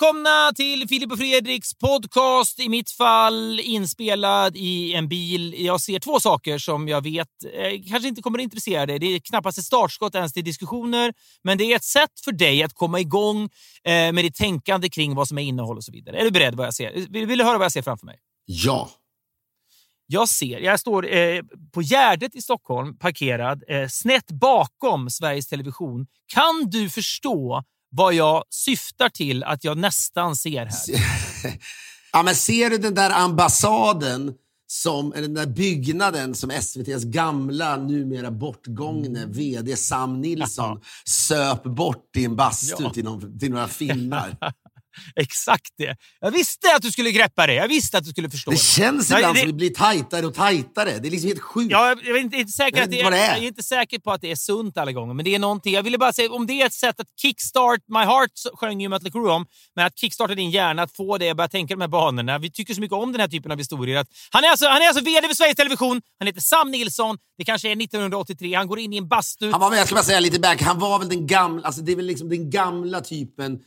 välkomna till Filip och Fredriks podcast. I mitt fall inspelad i en bil. Jag ser två saker som jag vet eh, kanske inte kommer att intressera dig. Det är knappast ett startskott ens till diskussioner, men det är ett sätt för dig att komma igång eh, med ditt tänkande kring vad som är innehåll och så vidare. Är du beredd vad jag ser? Vill, vill du höra vad jag ser framför mig? Ja. Jag ser, jag står eh, på Gärdet i Stockholm, parkerad, eh, snett bakom Sveriges Television. Kan du förstå vad jag syftar till att jag nästan ser här? ja, men ser du den där ambassaden, som, eller den där byggnaden som SVTs gamla, numera bortgångne VD Sam Nilsson Mm. Söp bort i en bastu Ja. till, någon, till några finnar? Exakt det. Jag visste att du skulle greppa det. Jag visste att du skulle förstå Det det. känns Nej, ibland det- som att det blir tajtare och tajtare. Det är liksom helt sjukt. Ja, jag, är inte, inte säker Jag det det är. jag är inte säker på att det är sunt alla gånger, men det är någonting. Jag ville bara säga, om det är ett sätt att kickstart my heart, sjöng ju Mötley Crüe om, men att kickstarta din hjärna, att få dig att börja tänka de här banorna. Vi tycker så mycket om den här typen av historier. Att han, är alltså, han är alltså VD för Sveriges Television, han heter Sam Nilsson, det kanske är 1983, han går in i en bastu. Han var väl, jag ska bara säga lite back, han var väl den gamla, alltså det är väl liksom den gamla typen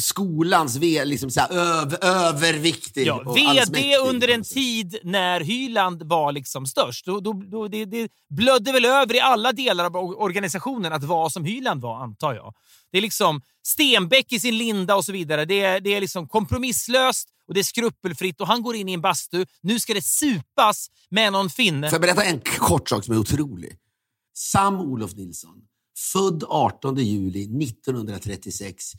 skolans ve- liksom så här, över, överviktig Ja, VD under en tid när Hyland var liksom störst. Då, då, då, det, det blödde väl över i alla delar av or- organisationen att vara som Hyland var, antar jag. Det är liksom Stenbeck i sin linda och så vidare. Det är, det är liksom kompromisslöst och det är skrupelfritt och han går in i en bastu. Nu ska det supas med någon finne. Får jag berätta en kort sak som är otrolig? Sam Olof Nilsson, född 18 juli 1936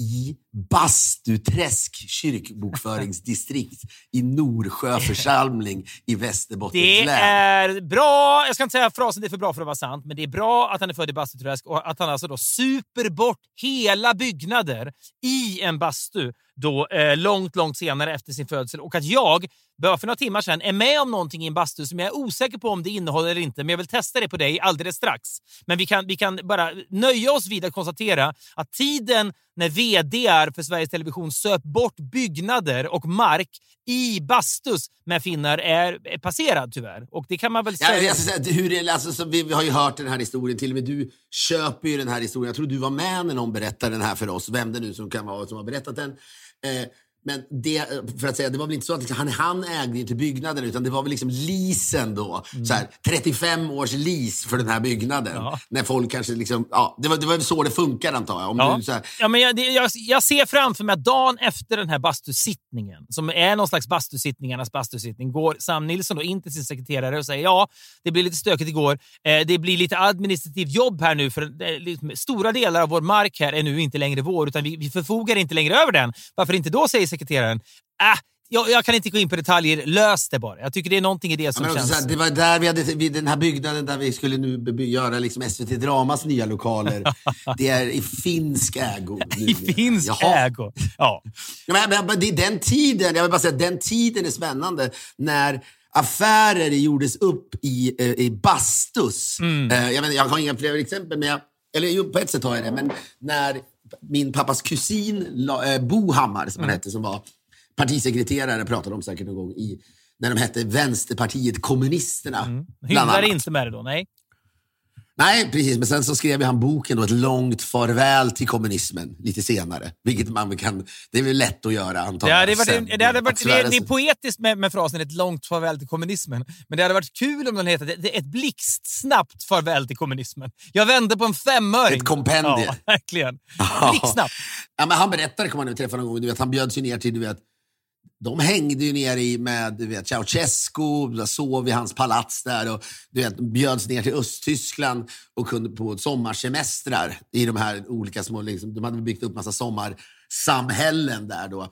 i Bastuträsk kyrkbokföringsdistrikt i Norsjö församling i Västerbottens Det län. är bra, jag ska inte säga frasen det är för bra för att vara sant, men det är bra att han är född i Bastuträsk och att han alltså då super bort hela byggnader i en bastu då, eh, långt, långt senare efter sin födsel. Och att jag, bara för några timmar sedan, är med om någonting i en bastu som jag är osäker på om det innehåller eller inte, men jag vill testa det på dig alldeles strax. Men vi kan, vi kan bara nöja oss vid att konstatera att tiden när VD för Sveriges Television söp bort byggnader och mark i bastus med finnar är, är passerad tyvärr. Och det kan man väl Ja, säga. säga, att hur det, alltså, så vi, vi har ju hört den här historien, till och med du köper ju den här historien. Jag tror du var med när någon berättade den här för oss, vem det nu som kan vara som har berättat den. Eh, men det, för att säga, det var väl inte så att liksom, han, han ägde inte byggnaden, utan det var väl liksom leasen då. Så här, 35 års lease för den här byggnaden. Mm. Ja. När folk kanske liksom, ja, det var, det var så det funkar antar jag. Om Ja. du, så här, Ja, men jag, det, jag, jag ser framför mig att dagen efter den här bastusittningen, som är någon slags bastusittningarnas bastusittning, går Sam Nilsson då in till sin sekreterare och säger ja, det blir lite stökigt igår. Eh, det blir lite administrativt jobb här nu, för eh, liksom, stora delar av vår mark här är nu inte längre vår, utan vi, vi förfogar inte längre över den. Varför inte då, säger sekreteraren. Äh, jag, jag kan inte gå in på detaljer, lös det bara. Jag tycker det är någonting i det som också känns... här, det var där vi hade, vid den här byggnaden där vi skulle nu göra liksom SVT Dramas nya lokaler. det är i finsk ägo. I numera. finsk Jaha. ägo. Ja. Ja, men, men, det är den tiden, jag vill bara säga, den tiden är spännande när affärer gjordes upp i, eh, i bastus. Mm. Eh, jag, vet, jag har inga fler exempel, men jag, eller jo, på ett sätt har jag det. Men när min pappas kusin eh, Bo Hammar, som Mm. han hette, som var partisekreterare, pratade om säkert någon gång, i, när de hette Vänsterpartiet Kommunisterna. Hyllar annat. inte med det då, nej. Nej, precis. Men sen så skrev han boken då, Ett långt farväl till kommunismen lite senare. Vilket man kan, det är väl lätt att göra antar Det jag. hade varit, sen. det, hade varit, det, det är poetiskt med, med frasen ett långt farväl till kommunismen, men det hade varit kul om den hetat ett, ett blixtsnabbt farväl till kommunismen. Jag vände på en femöring. Ett kompendie. Ja, verkligen. Blixtsnabbt. Ja, men han berättade, kommer man nu träffa någon gång, du vet, han bjöds ju ner till du vet, de hängde ju ner i med du vet, Ceausescu, sov i hans palats där och du vet, bjöds ner till Östtyskland och kunde på sommarsemestrar i de här olika små... Liksom, de hade byggt upp massa sommar sommarsamhällen där då,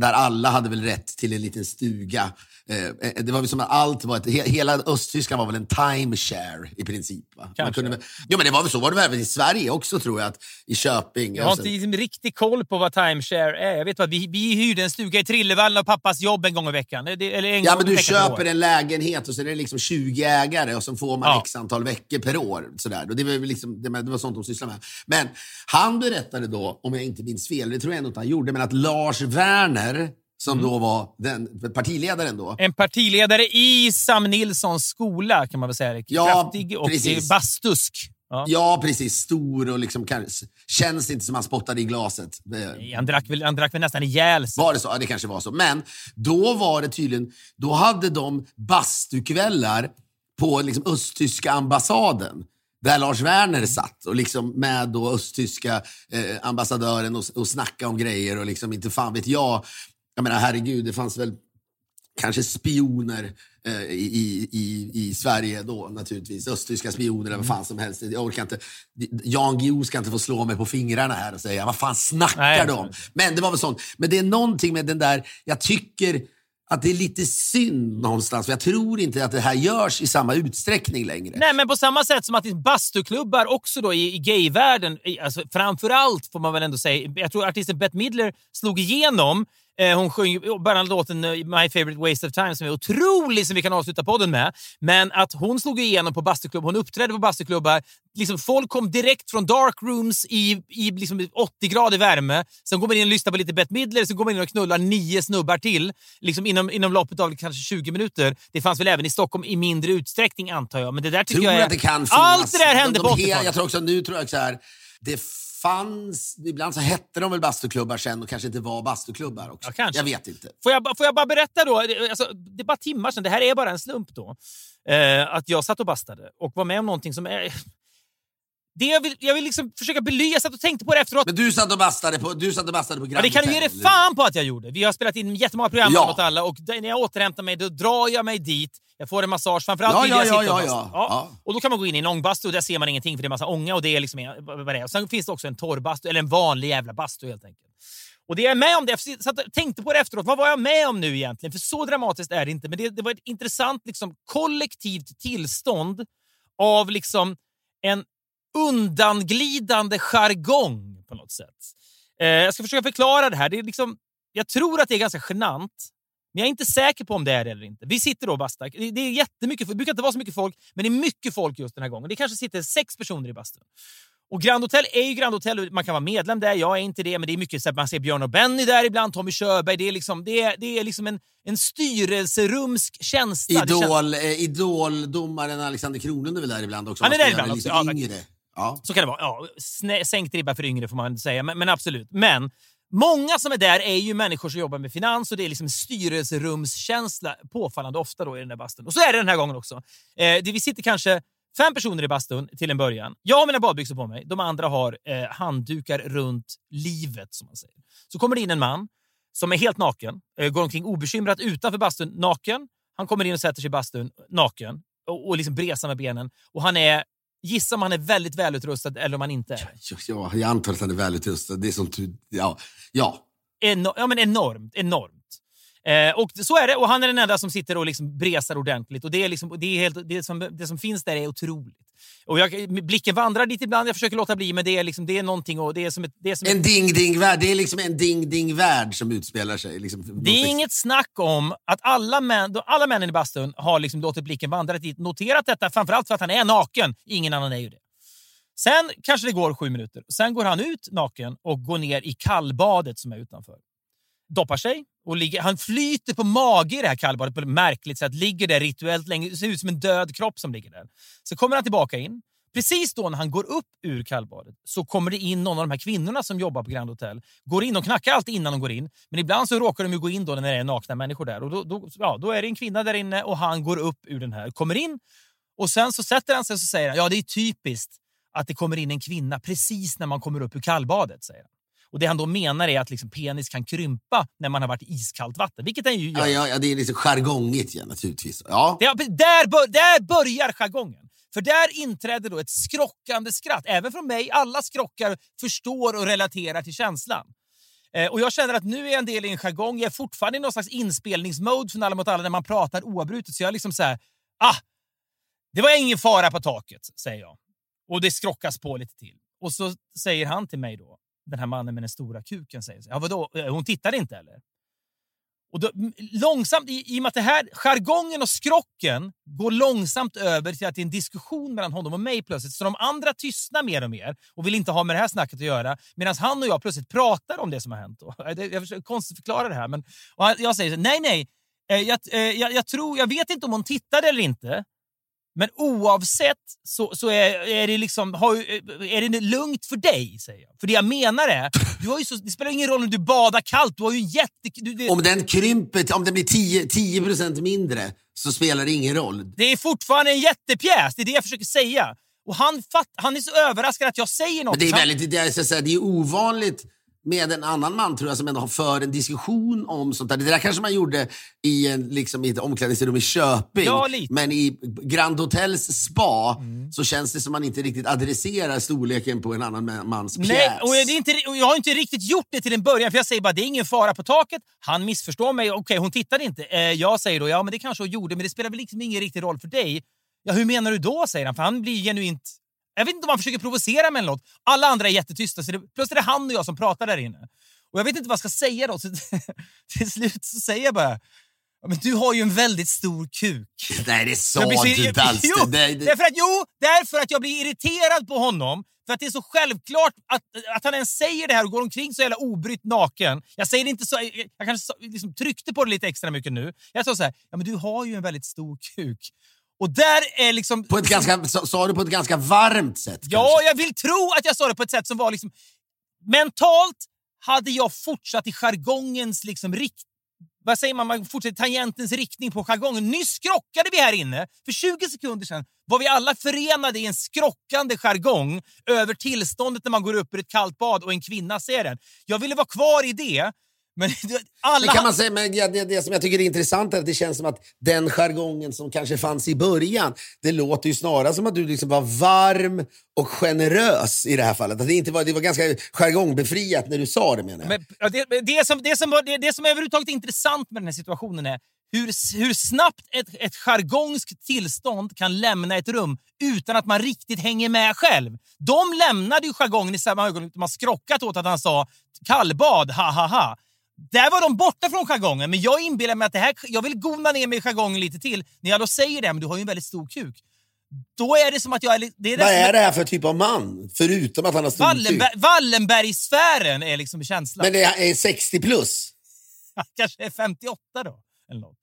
där alla hade väl rätt till en liten stuga. Eh, det var som att allt var ett, he, hela Östtyskland var väl en timeshare i princip. Va? Man kunde, jo, men det var väl så var det väl även i Sverige också tror jag, att, i Köping. Jag har Alltså- inte liksom riktig koll på vad timeshare är. Jag vet bara, vi, vi hyrde en stuga i Trillevallen av pappas jobb en gång i veckan. Eller en Ja, gång men du köper en lägenhet och så är det liksom 20 ägare och så får man Ja. x antal veckor per år. Sådär. Och det, var liksom, det, det var sånt de sysslade med. Men han berättade då, om jag inte minns fel, det tror ändå inte han gjorde, men att Lars Werner, som Mm. då var den partiledaren då, En partiledare i Sam Nilssons skola kan man väl säga. Ja, Kraftig och precis. bastusk. Ja. ja precis, stor och liksom känns inte som han spottade i glaset. Det, Han, drack väl, han drack väl nästan ihjäl sig. Var det så? Ja, det kanske var så. Men då var det tydligen, då hade de bastukvällar på liksom östtyska ambassaden. Där Lars Werner satt och liksom med då östtyska eh, ambassadören och, och snacka om grejer och liksom inte fan vet jag. Jag menar herregud, det fanns väl kanske spioner eh, i, i, i Sverige då naturligtvis. Östtyska spioner eller vad fan som helst. Jag orkar inte. Jan Guillou ska inte få slå mig på fingrarna här och säga vad fan snackar Nej, de om? Men det var väl sånt. Men det är någonting med den där, jag tycker att det är lite synd någonstans. För jag tror inte att det här görs i samma utsträckning längre. Nej, men på samma sätt som att det bastuklubbar också då i, i gayvärlden, i- alltså framförallt får man väl ändå säga, jag tror artisten Bette Midler slog igenom hon sjöng ju bara låten eh, My favorite waste of time som är otrolig som vi kan avsluta podden med. Men att hon slog igenom på bastuklubb, hon uppträdde på bastuklubbar. Liksom folk kom direkt från dark rooms i, i liksom 80 grader värme. Sen går man in och lyssnar på lite Bette Midler, sen går man in och knullar nio snubbar till liksom inom, inom loppet av kanske 20 minuter. Det fanns väl även i Stockholm i mindre utsträckning antar jag. Men det där tycker tror jag är... att det kan finnas. Allt det där hände de, på de, he- 80-talet. Jag tror också, nu tror jag så här, det fanns, ibland så hette de väl bastuklubbar sen och kanske inte var bastuklubbar också. Ja, kanske. Jag vet inte. Får jag, får jag bara berätta då? Det- Alltså, det är bara timmar sedan, det här är bara en slump då. Eh, att jag satt och bastade och var med om någonting som är... Det jag vill, jag vill liksom försöka belysa, jag satt och tänkte på det efteråt. Men du satt och bastade på, du satt och bastade på Ja, Grand det kan du ge dig fan på att jag gjorde. Vi har spelat in jättemånga program Ja. åt alla och när jag återhämtar mig då drar jag mig dit. Jag får en massage. Framförallt Ja, vill ja, jag ja, sitta och ja, basta. ja. Ja. Och då kan man gå in i en ångbastu och där ser man ingenting för det är massa ånga och det är liksom vad det är. Och sen finns det också en torrbastu, eller en vanlig jävla bastu helt enkelt. Och det jag är med om, det, jag satt och tänkte på det efteråt, vad var jag med om nu egentligen? För så dramatiskt är det inte, men det, det var ett intressant liksom, kollektivt tillstånd av liksom en undanglidande jargong på något sätt. Eh, jag ska försöka förklara det här. Det är liksom, jag tror att det är ganska genant, men jag är inte säker på om det är det eller inte. Vi sitter då och bastar. Det är jättemycket, det brukar inte vara så mycket folk, men det är mycket folk just den här gången. Det kanske sitter sex personer i bastun. Och Grand Hotel är ju Grand Hotel. Man kan vara medlem där. Jag är inte det, men det är mycket så att man ser Björn och Benny där ibland, Tommy Körberg. Det är liksom, det är, det är liksom en, en styrelserumsk känsla. Det känns- Idol, eh, idoldomaren Alexander Kronlund är väl där ibland också? Han är där ibland också, Lite ja, yngre. Ja. Så kan det vara. Ja, sänkt ribba för yngre får man säga, men, men absolut. Men många som är där är ju människor som jobbar med finans och det är liksom styrelserumskänsla påfallande ofta då i den där bastun. Och så är det den här gången också. Eh, det, vi sitter kanske fem personer i bastun till en början. Jag har mina badbyxor på mig. De andra har eh, handdukar runt livet, som man säger. Så kommer det in en man som är helt naken, eh, går omkring obekymrat utanför bastun, naken. Han kommer in och sätter sig i bastun, naken, och, och liksom bresar med benen. Och han är Gissa om han är väldigt välutrustad eller om han inte är. Ja, jag antar att han är välutrustad. Det är som. Ja. ja. Eno ja, men enormt, enormt. Eh, och så är det. Och han är den enda som sitter och liksom bresar ordentligt. Och det, är liksom, det, är helt, det, som, det som finns där är otroligt. Och jag, blicken vandrar dit ibland, jag försöker låta bli, men det är, liksom, det är någonting och det är som ett... Det är, som En ding-ding-värld. Det är liksom en ding-ding-värld som utspelar sig. Liksom, det är inget snack om att alla, män, alla männen i bastun har liksom låtit blicken vandra dit, noterat detta, framförallt för att han är naken. Ingen annan är ju det. Sen kanske det går sju minuter. Sen går han ut naken och går ner i kallbadet som är utanför. Doppar sig och ligger, han flyter på mage i det här kallbadet på ett märkligt sätt. Ligger där rituellt länge. Det ser ut som en död kropp som ligger där. Så kommer han tillbaka in. Precis då när han går upp ur kallbadet så kommer det in någon av de här kvinnorna som jobbar på Grand Hotel. Går in, de knackar alltid innan de går in, men ibland så råkar de ju gå in då när det är nakna människor där. Och då, då, ja, då är det en kvinna där inne och han går upp ur den här, kommer in och sen så sätter han sig och säger han ja det är typiskt att det kommer in en kvinna precis när man kommer upp ur kallbadet. säger han. Och Det han då menar är att liksom penis kan krympa när man har varit i iskallt vatten, vilket den ju gör. Ja, ja, ja, det är liksom jargongigt ja, naturligtvis. Ja. Det, där, bör, där börjar jargongen. För där inträder då ett skrockande skratt. Även från mig. Alla skrockar förstår och relaterar till känslan. Eh, och Jag känner att nu är jag en del i en jargong. Jag är fortfarande i någon slags inspelningsmode från Alla mot alla när man pratar oavbrutet. Så jag är liksom så här, ah, det var ingen fara på taket, säger jag. Och det skrockas på lite till. Och så säger han till mig då, den här mannen med den stora kuken, säger så, ja, vadå, eh, hon tittade inte eller? Och då, långsamt, i, i och med att det här, jargongen och skrocken går långsamt över till att det är en diskussion mellan honom och mig plötsligt. Så de andra tystnar mer och mer och vill inte ha med det här snacket att göra. Medan han och jag plötsligt pratar om det som har hänt. Och Jag försöker konstigt förklara det här. Men, och jag säger så, nej, nej. Eh, jag, eh, jag, jag, tror, jag vet inte om hon tittade eller inte. Men oavsett så, så är, är, det liksom, har, är det lugnt för dig, säger jag. För det jag menar är, du har ju så, det spelar ingen roll om du badar kallt. Du har ju en jätte... Du, det, Om den krymper, om den blir 10, 10% mindre så spelar det ingen roll. det är fortfarande en jättepjäs, det är det jag försöker säga. Och han, fatt, han är så överraskad att jag säger något. Men det är väldigt det är, så att säga, det är ovanligt med en annan man tror jag som ändå har för en diskussion om sånt där. Det där kanske man gjorde i, en, liksom, i ett omklädningsrum i Köping. Ja. Mm. Men i Grand Hotels spa så känns det som man inte riktigt adresserar storleken på en annan ma- mans pjäs. Nej, och, det är inte, jag har inte riktigt gjort det till en början. För Jag säger bara det är ingen fara på taket. Han missförstår mig. Okej, hon tittade inte. Eh, jag säger då ja, men det kanske hon gjorde, men det spelar väl liksom ingen riktig roll för dig. Ja, hur menar du då? säger han. För han blir genuint... Jag vet inte om han försöker provocera mig eller något. Alla andra är jättetysta. Så det, plus är det han och jag som pratar där inne. Och Jag vet inte vad jag ska säga då. Så till slut så säger jag bara men du har ju en väldigt stor kuk. Nej, det sa du inte alls. Jo, Nej, det, Därför att, jo, därför att jag blir irriterad på honom. För att det är så självklart att, att han ens säger det här och går omkring så jävla obrytt naken. Jag säger inte så... Jag, kanske liksom tryckte på det lite extra mycket nu. Jag sa så här, ja men du har ju en väldigt stor kuk. Och där är liksom... på ett ganska, sa, du på ett ganska varmt sätt? Ja, kanske? jag vill tro att jag sa det på ett sätt som var liksom... Mentalt hade jag fortsatt i jargongens liksom rikt... Vad säger man? Man fortsätter tangentens riktning på jargongen. Nyss skrockade vi här inne. För 20 sekunder sedan var vi alla förenade i en skrockande jargong över tillståndet när man går upp ur ett kallt bad och en kvinna ser den. Jag ville vara kvar i det, men alla... Det kan man säga, men ja, det, det som jag tycker är intressant är att det känns som att den jargongen som kanske fanns i början, det låter ju snarare som att du liksom var varm och generös i det här fallet. Att det, inte var, det var ganska jargongbefriat när du sa det menar jag. Men, det, det, som, det, som, det, det som är överhuvudtaget intressant med den här situationen är hur, hur snabbt ett, ett jargongskt tillstånd kan lämna ett rum utan att man riktigt hänger med själv. De lämnade ju jargongen i samma ögonblick har skrockat åt att han sa kallbad, ha ha ha. Där var de borta från jargongen, men jag inbillar mig att det här, jag vill gona ner mig i jargongen lite till. När jag då säger det, men du har ju en väldigt stor kuk. Då är det som att jag är... Det är Vad är det här för typ av man? Förutom att han har stor kuk. Wallenberg, Wallenbergsfären är liksom känslan. Men det är 60 plus. Kanske är 58 då. Eller något.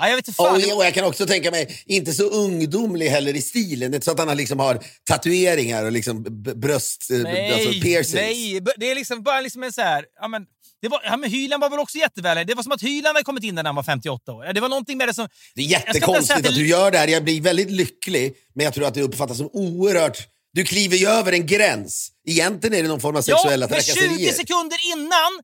Ja, jag vet inte fan. Och, och jag kan också tänka mig, inte så ungdomlig heller i stilen. Det är inte så att han har liksom har tatueringar och liksom bröst... eh, nej, alltså piercings. nej, det är liksom bara liksom en så här... Ja, men, det var, ja, men Hyland var väl också jättevänlig. Det var som att Hyland hade kommit in där när han var 58 år. Det var någonting med det som... Det är jättekonstigt att, att det- du gör det här. Jag blir väldigt lycklig, men jag tror att det uppfattas som oerhört... Du kliver ju över en gräns. Egentligen är det någon form av sexuella ja, men 20 trakasserier. sekunder innan...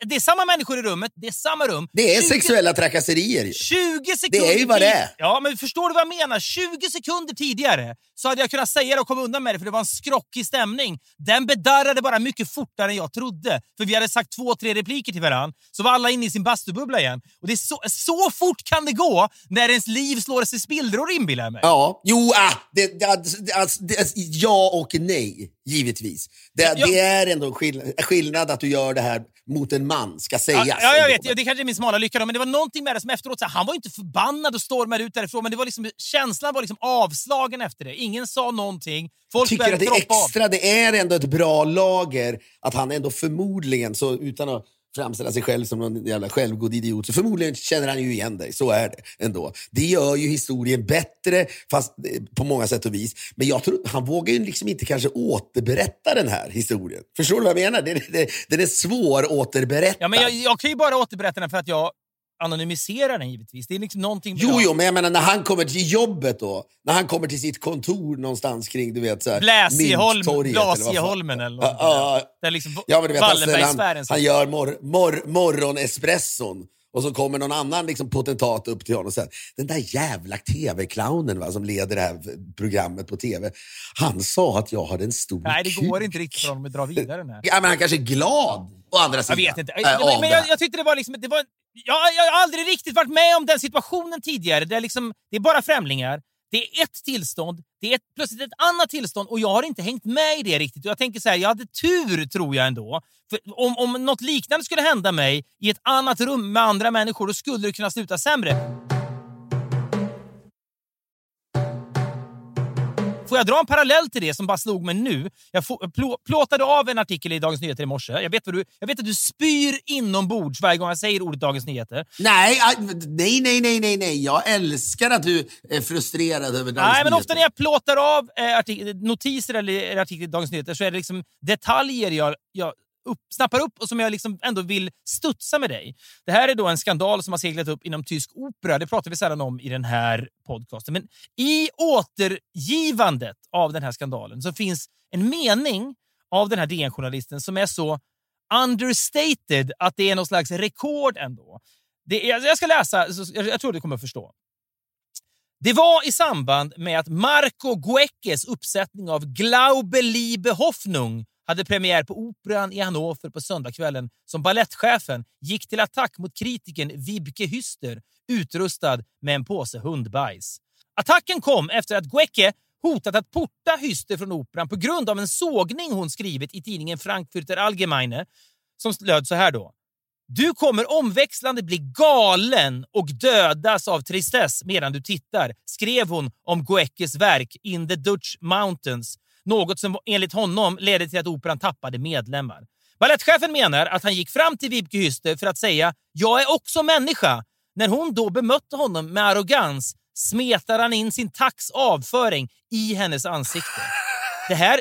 Det är samma människor i rummet, det är samma rum. Det är 20 sexuella trakasserier. ju. 20 sekunder Det är ju vad det är. Ja, men förstår du vad jag menar? 20 sekunder tidigare så hade jag kunnat säga det och komma undan med det för det var en skrockig stämning. Den bedarrade bara mycket fortare än jag trodde. För vi hade sagt två, tre repliker till varandra så var alla inne i sin bastububbla igen. Och det är så, så fort kan det gå när ens liv slår sig i spillror inbillar jag mig. Ja, jo, ah, det, det, alltså, alltså, det, ja och nej, givetvis. Det, Ja. det är ändå skillnad, skillnad att du gör det här mot en man, ska sägas. Ja, ja, jag vet. Det kanske är min smala lycka då, men det var någonting med det som efteråt, så här, han var inte förbannad och stormade ut därifrån, men det var liksom, känslan var liksom avslagen efter det. Ingen sa någonting. Folk tycker att det är droppa av. extra, det är ändå ett bra lager att han ändå förmodligen, så utan att framställa sig själv som någon jävla självgod idiot, så förmodligen känner han ju igen dig. Så är det ändå. Det gör ju historien bättre, fast eh, på många sätt och vis. Men jag tror, han vågar ju liksom inte kanske återberätta den här historien. Förstår du vad jag menar? Den, den, den är svåråterberättad. Ja, men jag, jag kan ju bara återberätta den för att jag anonymisera den givetvis. Det är liksom någonting Jo, jo, men jag menar när han kommer till jobbet då. När han kommer till sitt kontor någonstans kring, du vet, så här, Bläsieholm. Blasieholmen eller något. Ja. Där liksom Ja, men du vet, han, Wallenbergsfären han, han gör mor, mor, morgonespresson och så kommer någon annan liksom, potentat upp till honom och säger den där jävla tv-clownen som leder det här programmet på tv, han sa att jag hade en stor Nej, det kuk. går inte riktigt för honom att dra vidare den här. Ja, men han kanske är glad, å andra Jag sidan. vet inte. äh, men det jag, jag tyckte det var liksom... Det var, jag, jag har aldrig riktigt varit med om den situationen tidigare. Där liksom, det är bara främlingar. Det är ett tillstånd, det är ett, plötsligt ett annat tillstånd och jag har inte hängt med i det riktigt. Och jag tänker så här, jag hade tur tror jag ändå. För om, om något liknande skulle hända mig i ett annat rum med andra människor, då skulle det kunna sluta sämre. Får jag dra en parallell till det som bara slog mig nu? Jag plåtade av en artikel i Dagens Nyheter i morse. Jag vet, vad du, jag vet att du spyr inombords varje gång jag säger ordet Dagens Nyheter. Nej, nej, nej, nej, nej, nej. Jag älskar att du är frustrerad över Dagens Nej, men Nyheter. ofta när jag plåtar av eh, notiser eller artiklar i Dagens Nyheter så är det liksom detaljer jag, jag upp, snappar upp och som jag liksom ändå vill studsa med dig. Det här är då en skandal som har seglat upp inom tysk opera. Det pratar vi sällan om i den här podcasten. Men i återgivandet av den här skandalen så finns en mening av den här DN-journalisten som är så understated att det är någon slags rekord ändå. Det är, alltså jag ska läsa, jag tror du kommer att förstå. Det var i samband med att Marco Gueckes uppsättning av Glaube Liebe Hoffnung hade premiär på Operan i Hannover på söndagskvällen som ballettchefen gick till attack mot kritikern Wibke Hyster utrustad med en påse hundbajs. Attacken kom efter att Guecke hotat att porta Hyster från operan på grund av en sågning hon skrivit i tidningen Frankfurter Allgemeine som löd så här då. Du kommer omväxlande bli galen och dödas av tristess medan du tittar, skrev hon om Goeckes verk In the Dutch Mountains. Något som enligt honom ledde till att operan tappade medlemmar. Balettchefen menar att han gick fram till Wibke Hüster för att säga “Jag är också människa”. När hon då bemötte honom med arrogans smetar han in sin tax avföring i hennes ansikte. Det här...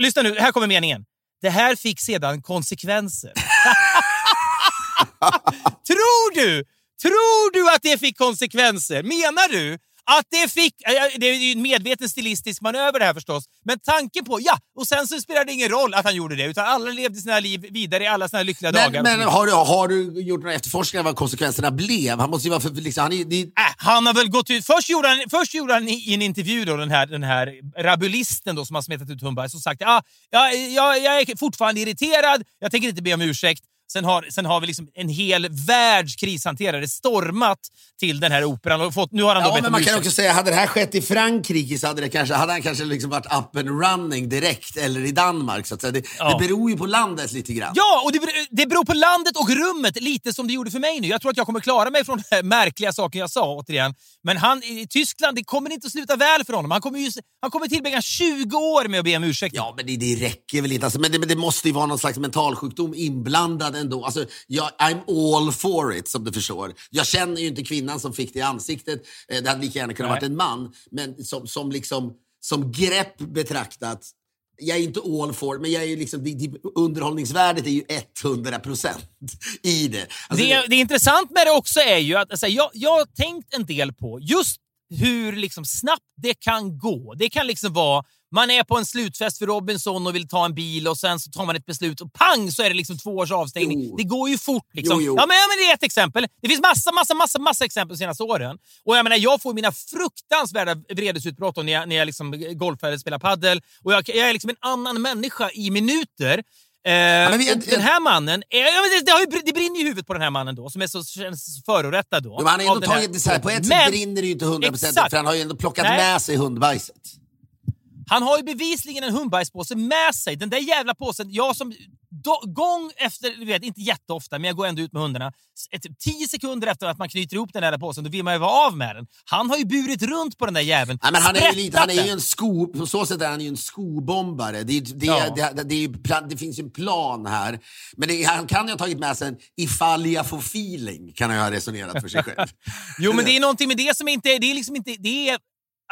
Lyssna nu, här kommer meningen. Det här fick sedan konsekvenser. Tror du? Tror du att det fick konsekvenser? Menar du att det fick... ja, Det är ju en medveten stilistisk manöver det här förstås. Men tanken på... Ja, och sen så spelar det ingen roll att han gjorde det. Utan alla levde sina liv vidare i alla sina lyckliga dagar. Men, men har, du, har du gjort några efterforskningar vad konsekvenserna blev? Han måste ju vara för, liksom, han är, det, Äh, han har väl gått ut... Först gjorde han, först gjorde han i en intervju då, den här, den här rabulisten då, som har smetat ut hundbajs och sagt ah, ja, jag, jag är fortfarande irriterad, jag tänker inte be om ursäkt. Sen har, sen har vi liksom en hel världs krishanterare stormat till den här operan och fått, nu har han då Ja, men man kan också säga, hade det här skett i Frankrike så hade, det kanske, hade han kanske liksom varit up and running direkt, eller i Danmark. Så att säga. Det, Ja. det beror ju på landet lite grann. Ja, och det, det beror på landet och rummet, lite som det gjorde för mig nu. Jag tror att jag kommer klara mig från den här märkliga saken jag sa, återigen. Men han, i Tyskland, det kommer inte att sluta väl för honom. Han kommer, ju, han kommer tillbringa 20 år med att be om ursäkt. Ja, men det, det räcker väl inte. Alltså, men, det, men det måste ju vara någon slags mentalsjukdom inblandad ändå. Alltså, jag, I'm all for it, som du förstår. Jag känner ju inte kvinnan som fick det i ansiktet. Eh, Det hade lika gärna kunnat Nej. varit en man. Men som, som, liksom, som grepp betraktat, jag är inte all for, men jag är ju liksom, det, det, underhållningsvärdet är ju 100 procent i det. Alltså, det, det intressant med det också är ju att alltså, jag, jag har tänkt en del på just hur liksom snabbt det kan gå. Det kan liksom vara man är på en slutfest för Robinson och vill ta en bil och sen så tar man ett beslut och pang så är det liksom två års avstängning. Jo. Det går ju fort. Liksom. Jo, jo. Ja, men, ja, men det är ett exempel. Det finns massa, massa, massa, massa exempel de senaste åren. Och jag menar, jag får mina fruktansvärda vredesutbrott när jag, när jag liksom golfar eller spelar paddel. Och jag, jag är liksom en annan människa i minuter. Eh, men och den här mannen, är, ja, men det, har ju, det brinner ju i huvudet på den här mannen då, som är så känns förorättad då. Jo, men han av ändå tagit här, på ett sätt brinner det ju inte 100 procent, Exakt. för han har ju ändå plockat Nej. med sig hundbajset. Han har ju bevisligen en hundbajspåse med sig. Den där jävla påsen, jag som då, gång efter, du vet, inte jätteofta, men jag går ändå ut med hundarna. Ett, tio sekunder efter att man knyter ihop den där påsen, då vill man ju vara av med den. Han har ju burit runt på den där jäveln. Ja, men han, är ju lite, han är ju en sko, på så sätt är han ju en skobombare. Det, det, Ja. det, det, det, finns ju en plan här. Men han kan ju ha tagit med sig en ifall jag får feeling, kan han ju ha resonerat för sig själv. Jo, men det är någonting med det som inte... Det är liksom inte... Det är,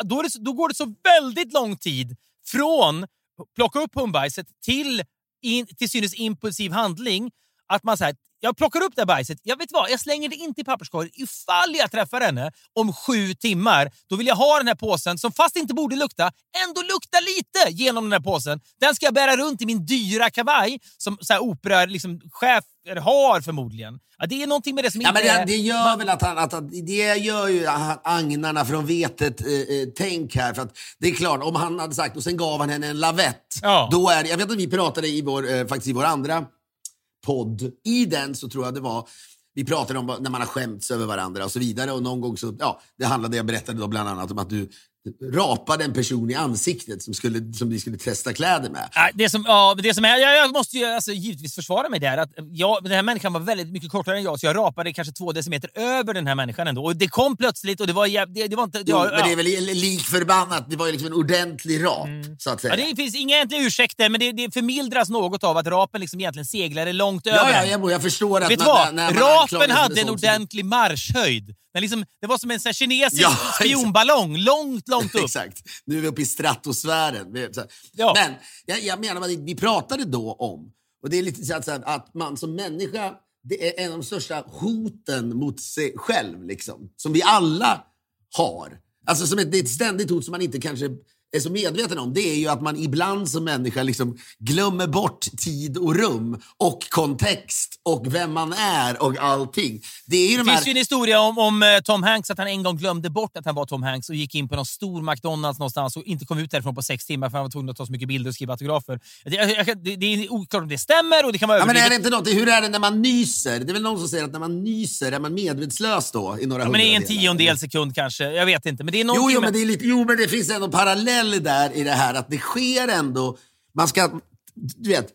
då, är det, då går det så väldigt lång tid från plocka upp hundbajset till, in, till synes impulsiv handling att man så här, jag plockar upp det här bajset. Jag vet vad, jag slänger det inte i papperskorgen. Ifall jag träffar henne om sju timmar, då vill jag ha den här påsen som fast inte borde lukta, ändå luktar lite genom den här påsen. Den ska jag bära runt i min dyra kavaj som så här, opera liksom, chef har förmodligen. Ja, det är någonting med det som Ja, inte men det, det gör väl att han, att, att det gör ju agnarna från vetet eh, eh, tänk här. För att det är klart, om han hade sagt och sen gav han henne en lavett. Ja. Då är det, jag vet att vi pratade i vår, eh, faktiskt i vår andra podd. I den så tror jag det var vi pratade om när man har skämts över varandra och så vidare. Och någon gång så, ja, det handlade, jag berättade då bland annat om att du rapade en person i ansiktet som, skulle, som ni skulle testa kläder med. Det som, ja, det som är, jag, jag måste ju alltså, givetvis försvara mig där. Att jag, den här människan var väldigt mycket kortare än jag, så jag rapade kanske två decimeter över den här människan ändå. Och det kom plötsligt och det var, det, det var inte... Jo, ja, men det är väl lik förbannat. Det var ju liksom en ordentlig rap, så att säga. Ja, det finns inga egentliga ursäkter, men det, det förmildras något av att rapen liksom egentligen seglade långt Ja, över. ja, jag, jag förstår att Vet du vad? när- Rapen hade en så- ordentlig marschhöjd. Den liksom, det var som en här kinesisk Ja, spionballong, långt, långt upp. Exakt. Nu är vi uppe i stratosfären. Ja. Men jag, jag menar, vad vi pratade då om, och det är lite så att, att man som människa, det är en av de största hoten mot sig själv, liksom, som vi alla har. Alltså som ett, det är ett ständigt hot som man inte kanske är så medveten om. Det är ju att man ibland som människa liksom glömmer bort tid och rum och kontext och vem man är och allting. Det är ju de Det här... finns ju en historia om, om eh, Tom Hanks, att han en gång glömde bort att han var Tom Hanks och gick in på någon stor McDonalds någonstans och inte kom ut därifrån på sex timmar för han var tvungen att ta så mycket bilder och skriva autografer. Det, det, det är oklart om det stämmer och det kan vara Ja, men är det inte något, hur är det när man nyser? Det är väl någon som säger att när man nyser är man medvetslös då i några Ja, men det är en tiondel sekund kanske. Jag vet inte. Men det är Jo, jo, men det är lite, jo, men det finns ändå parallell där i det här att det sker ändå. Man ska, du vet,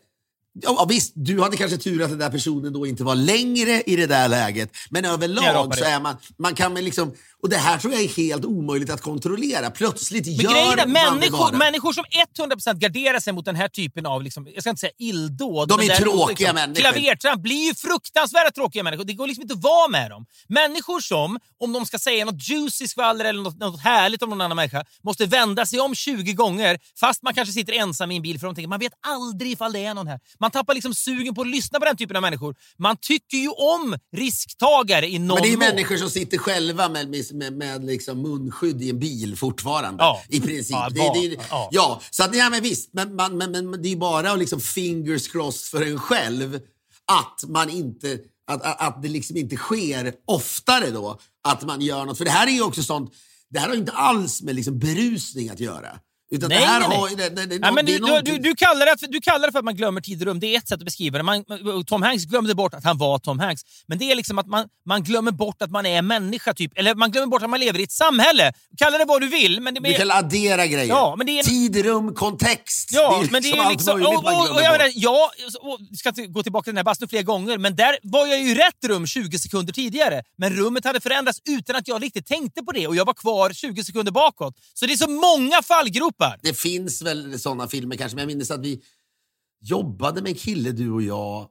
ja, visst, du hade kanske tur att den där personen då inte var längre i det där läget. Men överlag så det. är man, man kan liksom, och det här tror jag är helt omöjligt att kontrollera. Plötsligt Men gör grejen är, man det människor, bara. människor som 100% garderar sig mot den här typen av, liksom, jag ska inte säga illdåd. De är tråkiga människor. Klavertramp blir ju fruktansvärt tråkiga människor. Det går liksom inte att vara med dem. Människor som, om de ska säga något juicy skvaller eller något, något härligt om någon annan människa, måste vända sig om 20 gånger fast man kanske sitter ensam i en bil för de tänker, man vet aldrig ifall det är någon här. Man tappar liksom sugen på att lyssna på den typen av människor. Man tycker ju om risktagare i någon Men det är ju människor som sitter själva med, med, med, liksom munskydd i en bil fortfarande. Ja. I princip. Ja, det, var- det, ja. ja. så att, ja, men visst. Men, man, men, men det är ju bara liksom fingers crossed för en själv att man inte att, att, att det liksom inte sker oftare då att man gör något. För det här är ju också sånt, det här har ju inte alls med liksom berusning att göra. Utan Nej, det här nej, nej. har ju- det, det, det, Ja, men det du, är du, någonting- du, du, kallar det, för- du kallar det för att man glömmer tid och rum. Det är ett sätt att beskriva det. Man, Tom Hanks glömde bort att han var Tom Hanks. Men det är liksom att man, man glömmer bort att man är människa. Typ. Eller man glömmer bort att man lever i ett samhälle. Kalla det vad du vill. Men det, Du kan addera grejer. Ja, men det är Tid, rum, kontext. Ja, det är men det är allt liksom... möjligt Och, och, och jag menar, ja, och, ska inte gå tillbaka till den här bastun flera gånger, men där var jag ju i rätt rum 20 sekunder tidigare. Men rummet hade förändrats utan att jag riktigt tänkte på det och jag var kvar 20 sekunder bakåt. Så det är så många fallgropar. Det finns väl såna filmer kanske, men jag minns att vi jobbade med en kille, du och jag,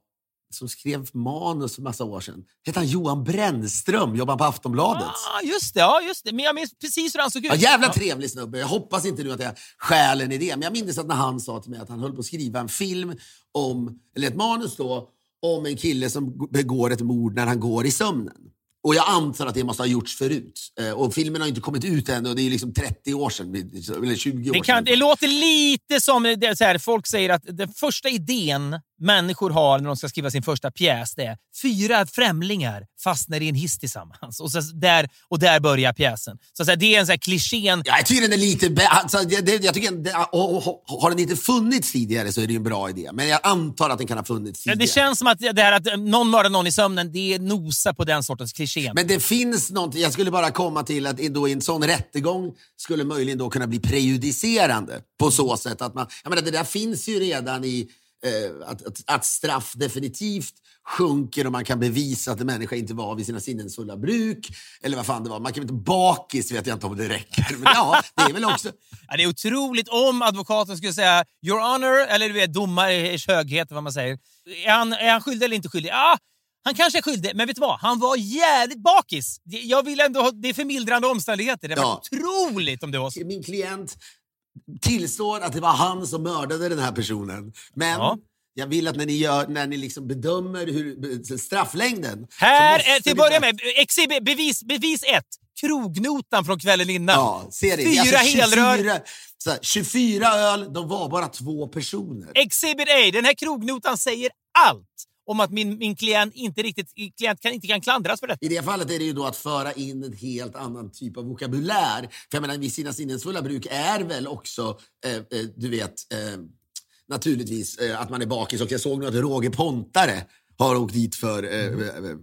som skrev manus för massa år sedan. Hette han Johan Brännström, jobbade på Aftonbladet. Ah, just det, ja, just det. Men jag minns precis hur han såg ut. Ja, jävla trevlig snubbe. Jag hoppas inte nu att jag stjäl en idé, men jag minns att när han sa till mig att han höll på att skriva en film om, eller ett manus då, om en kille som begår ett mord när han går i sömnen. Och jag antar att det måste ha gjorts förut. Eh, Och filmen har inte kommit ut än och det är liksom 30 år sedan, eller 20 år Det, kan, sedan. det låter lite som... Det så här, folk säger att den första idén människor har när de ska skriva sin första pjäs det är fyra främlingar fastnar i en hiss tillsammans. Och, så där, och där börjar pjäsen. Så, så här, det är en sån här klichén. Ja, jag tycker den är lite... Alltså, det, jag tycker, det, har den inte funnits tidigare så är det en bra idé. Men jag antar att den kan ha funnits tidigare. Det känns som att det här att någon mördar någon i sömnen, det är nosa på den sortens klichén. Men det finns något, jag skulle bara komma till att då i en sån rättegång skulle möjligen då kunna bli prejudicerande på så sätt att man, jag menar det där finns ju redan i eh, att, att, att straff definitivt sjunker och man kan bevisa att en människa inte var vid sina sinnens bruk. Eller vad fan det var. Man kan inte bakis vet jag inte om det räcker. Men ja, det är väl också... Ja, det är otroligt om advokaten skulle säga “Your honor” eller du vet, domares höghet, vad man säger. Är han, är han skyldig eller inte skyldig? Ja, han kanske är skyldig, men vet du vad? Han var jävligt bakis. Jag vill ändå det är förmildrande omständigheter. Det var Ja. otroligt om det var så. Min klient tillstår att det var han som mördade den här personen. Men Ja. Jag vill att när ni, gör, när ni liksom bedömer hur, strafflängden... Här, är, till att börja med, bevis, bevis ett. Krognotan från kvällen innan. Ja, ser det. Fyra Alltså, helrör. 24, så här, 24 öl, de var bara två personer. Exhibit A, den här krognotan säger allt om att min, min klient inte riktigt klient kan, inte kan klandras för detta. I det fallet är det ju då att föra in en helt annan typ av vokabulär. För jag menar, vid sina sinnesfulla bruk är väl också, eh, eh, du vet, eh, naturligtvis eh, att man är bakis. Och jag såg nu att Roger Pontare har åkt dit för eh, eh,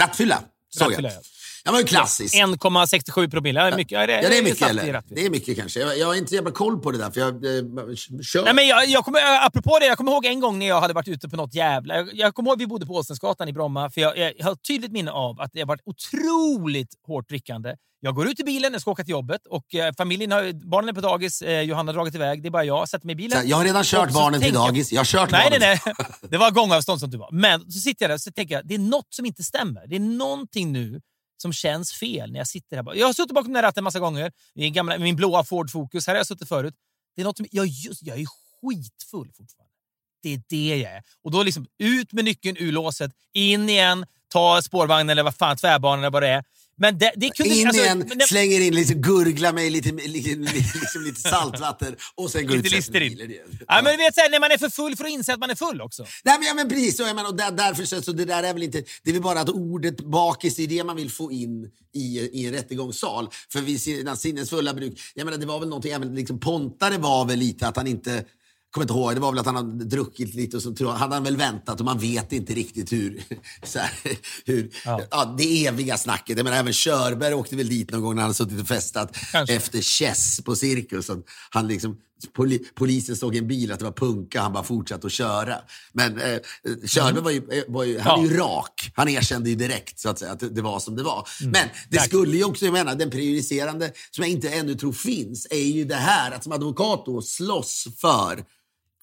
rattfylla. Såg Rattfylla, jag. Ja. Det var ju klassiskt. 1,67 promille. Ja, mycket, ja, det, Ja, det är mycket. satt i Eller? Det är mycket kanske. Jag, jag har inte så jävla koll på det där. För jag, eh, kör. Nej, men jag, jag kommer, apropå det, jag kommer ihåg en gång när jag hade varit ute på något jävla... Jag, jag kommer ihåg vi bodde på Åsensgatan i Bromma. För jag, jag har tydligt minne av att det har varit otroligt hårt drickande. Jag går ut i bilen, jag ska åka till jobbet och eh, familjen har, barnen är på dagis, eh, Johanna har dragit iväg. Det är bara jag, sätter mig i Så bilen. här, jag har redan kört så barnen till dagis. Jag har kört Nej, barnen. nej, nej. Det var gångavstånd som du var. Men så sitter jag där och så tänker jag, det är något som inte stämmer. Det är någonting nu som känns fel när jag sitter här. Jag har suttit bakom den här ratten en massa gånger. Min, gamla, min blåa Ford Focus. Här har jag suttit förut. Det är något som, jag, just, jag är skitfull fortfarande. Det är det jag är. Och då liksom ut med nyckeln ur låset, in igen, ta spårvagnen eller vad fan, tvärbanan eller vad det är. Men det, det kunde... In alltså, igen, det- slänger in lite gurgla med lite, liksom lite saltvatten och sen går ut och igen. Ja, men du vet, så här, när man är för full för att inse att man är full också. Nej, men, ja, men precis. Jag menar, och där, därför så, så det där är väl inte... Det är väl bara att ordet bakis är det man vill få in i, i en rättegångssal. För vid sina sinnesfulla bruk... Jag menar, det var väl någonting... Även, liksom, Pontare var väl lite att han inte... kommer inte ihåg, det var väl att han hade druckit lite och så hade han väl väntat och man vet inte riktigt hur... Så här, hur Ja. ja. det eviga snacket. Jag menar, även Körberg åkte väl dit någon gång när han suttit och festat Kanske. efter Chess på Cirkus. Han liksom, poli, polisen såg i en bil att det var punka, han bara fortsatte att köra. Men eh, Körberg var ju, eh, var ju, han är ju rak. Han erkände ju direkt så att säga att det, var som det var. Men det Verkligen. skulle ju också, jag menar, den prejudicerande som jag inte ännu tror finns är ju det här att som advokat då slåss för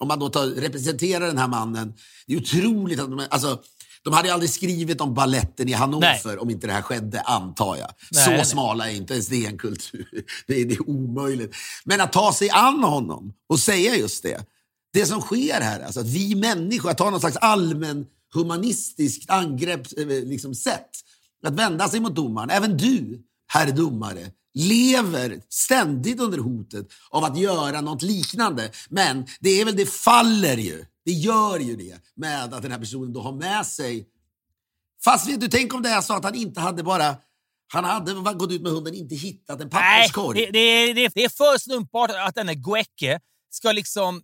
om man då tar, representerar den här mannen. Det är otroligt att de, alltså, de hade aldrig skrivit om balletten i Hannover Nej. om inte det här skedde, antar jag. Nej, Så nej. smala är inte ens det en kultur. Det är, det är omöjligt. Men att ta sig an honom och säga just det. Det som sker här, alltså att vi människor, att ta någon slags allmän humanistiskt angrepp, eh, liksom sätt. Att vända sig mot domaren. Även du, herr domare, lever ständigt under hotet av att göra något liknande. Men det är väl, det faller ju. Det gör ju det med att den här personen då har med sig Fast vet du, tänk om det är så att han inte hade bara... Han hade gått ut med hunden inte hittat en papperskorg. det, det, är- det, det är för slumpbart att denna Guecke ska liksom...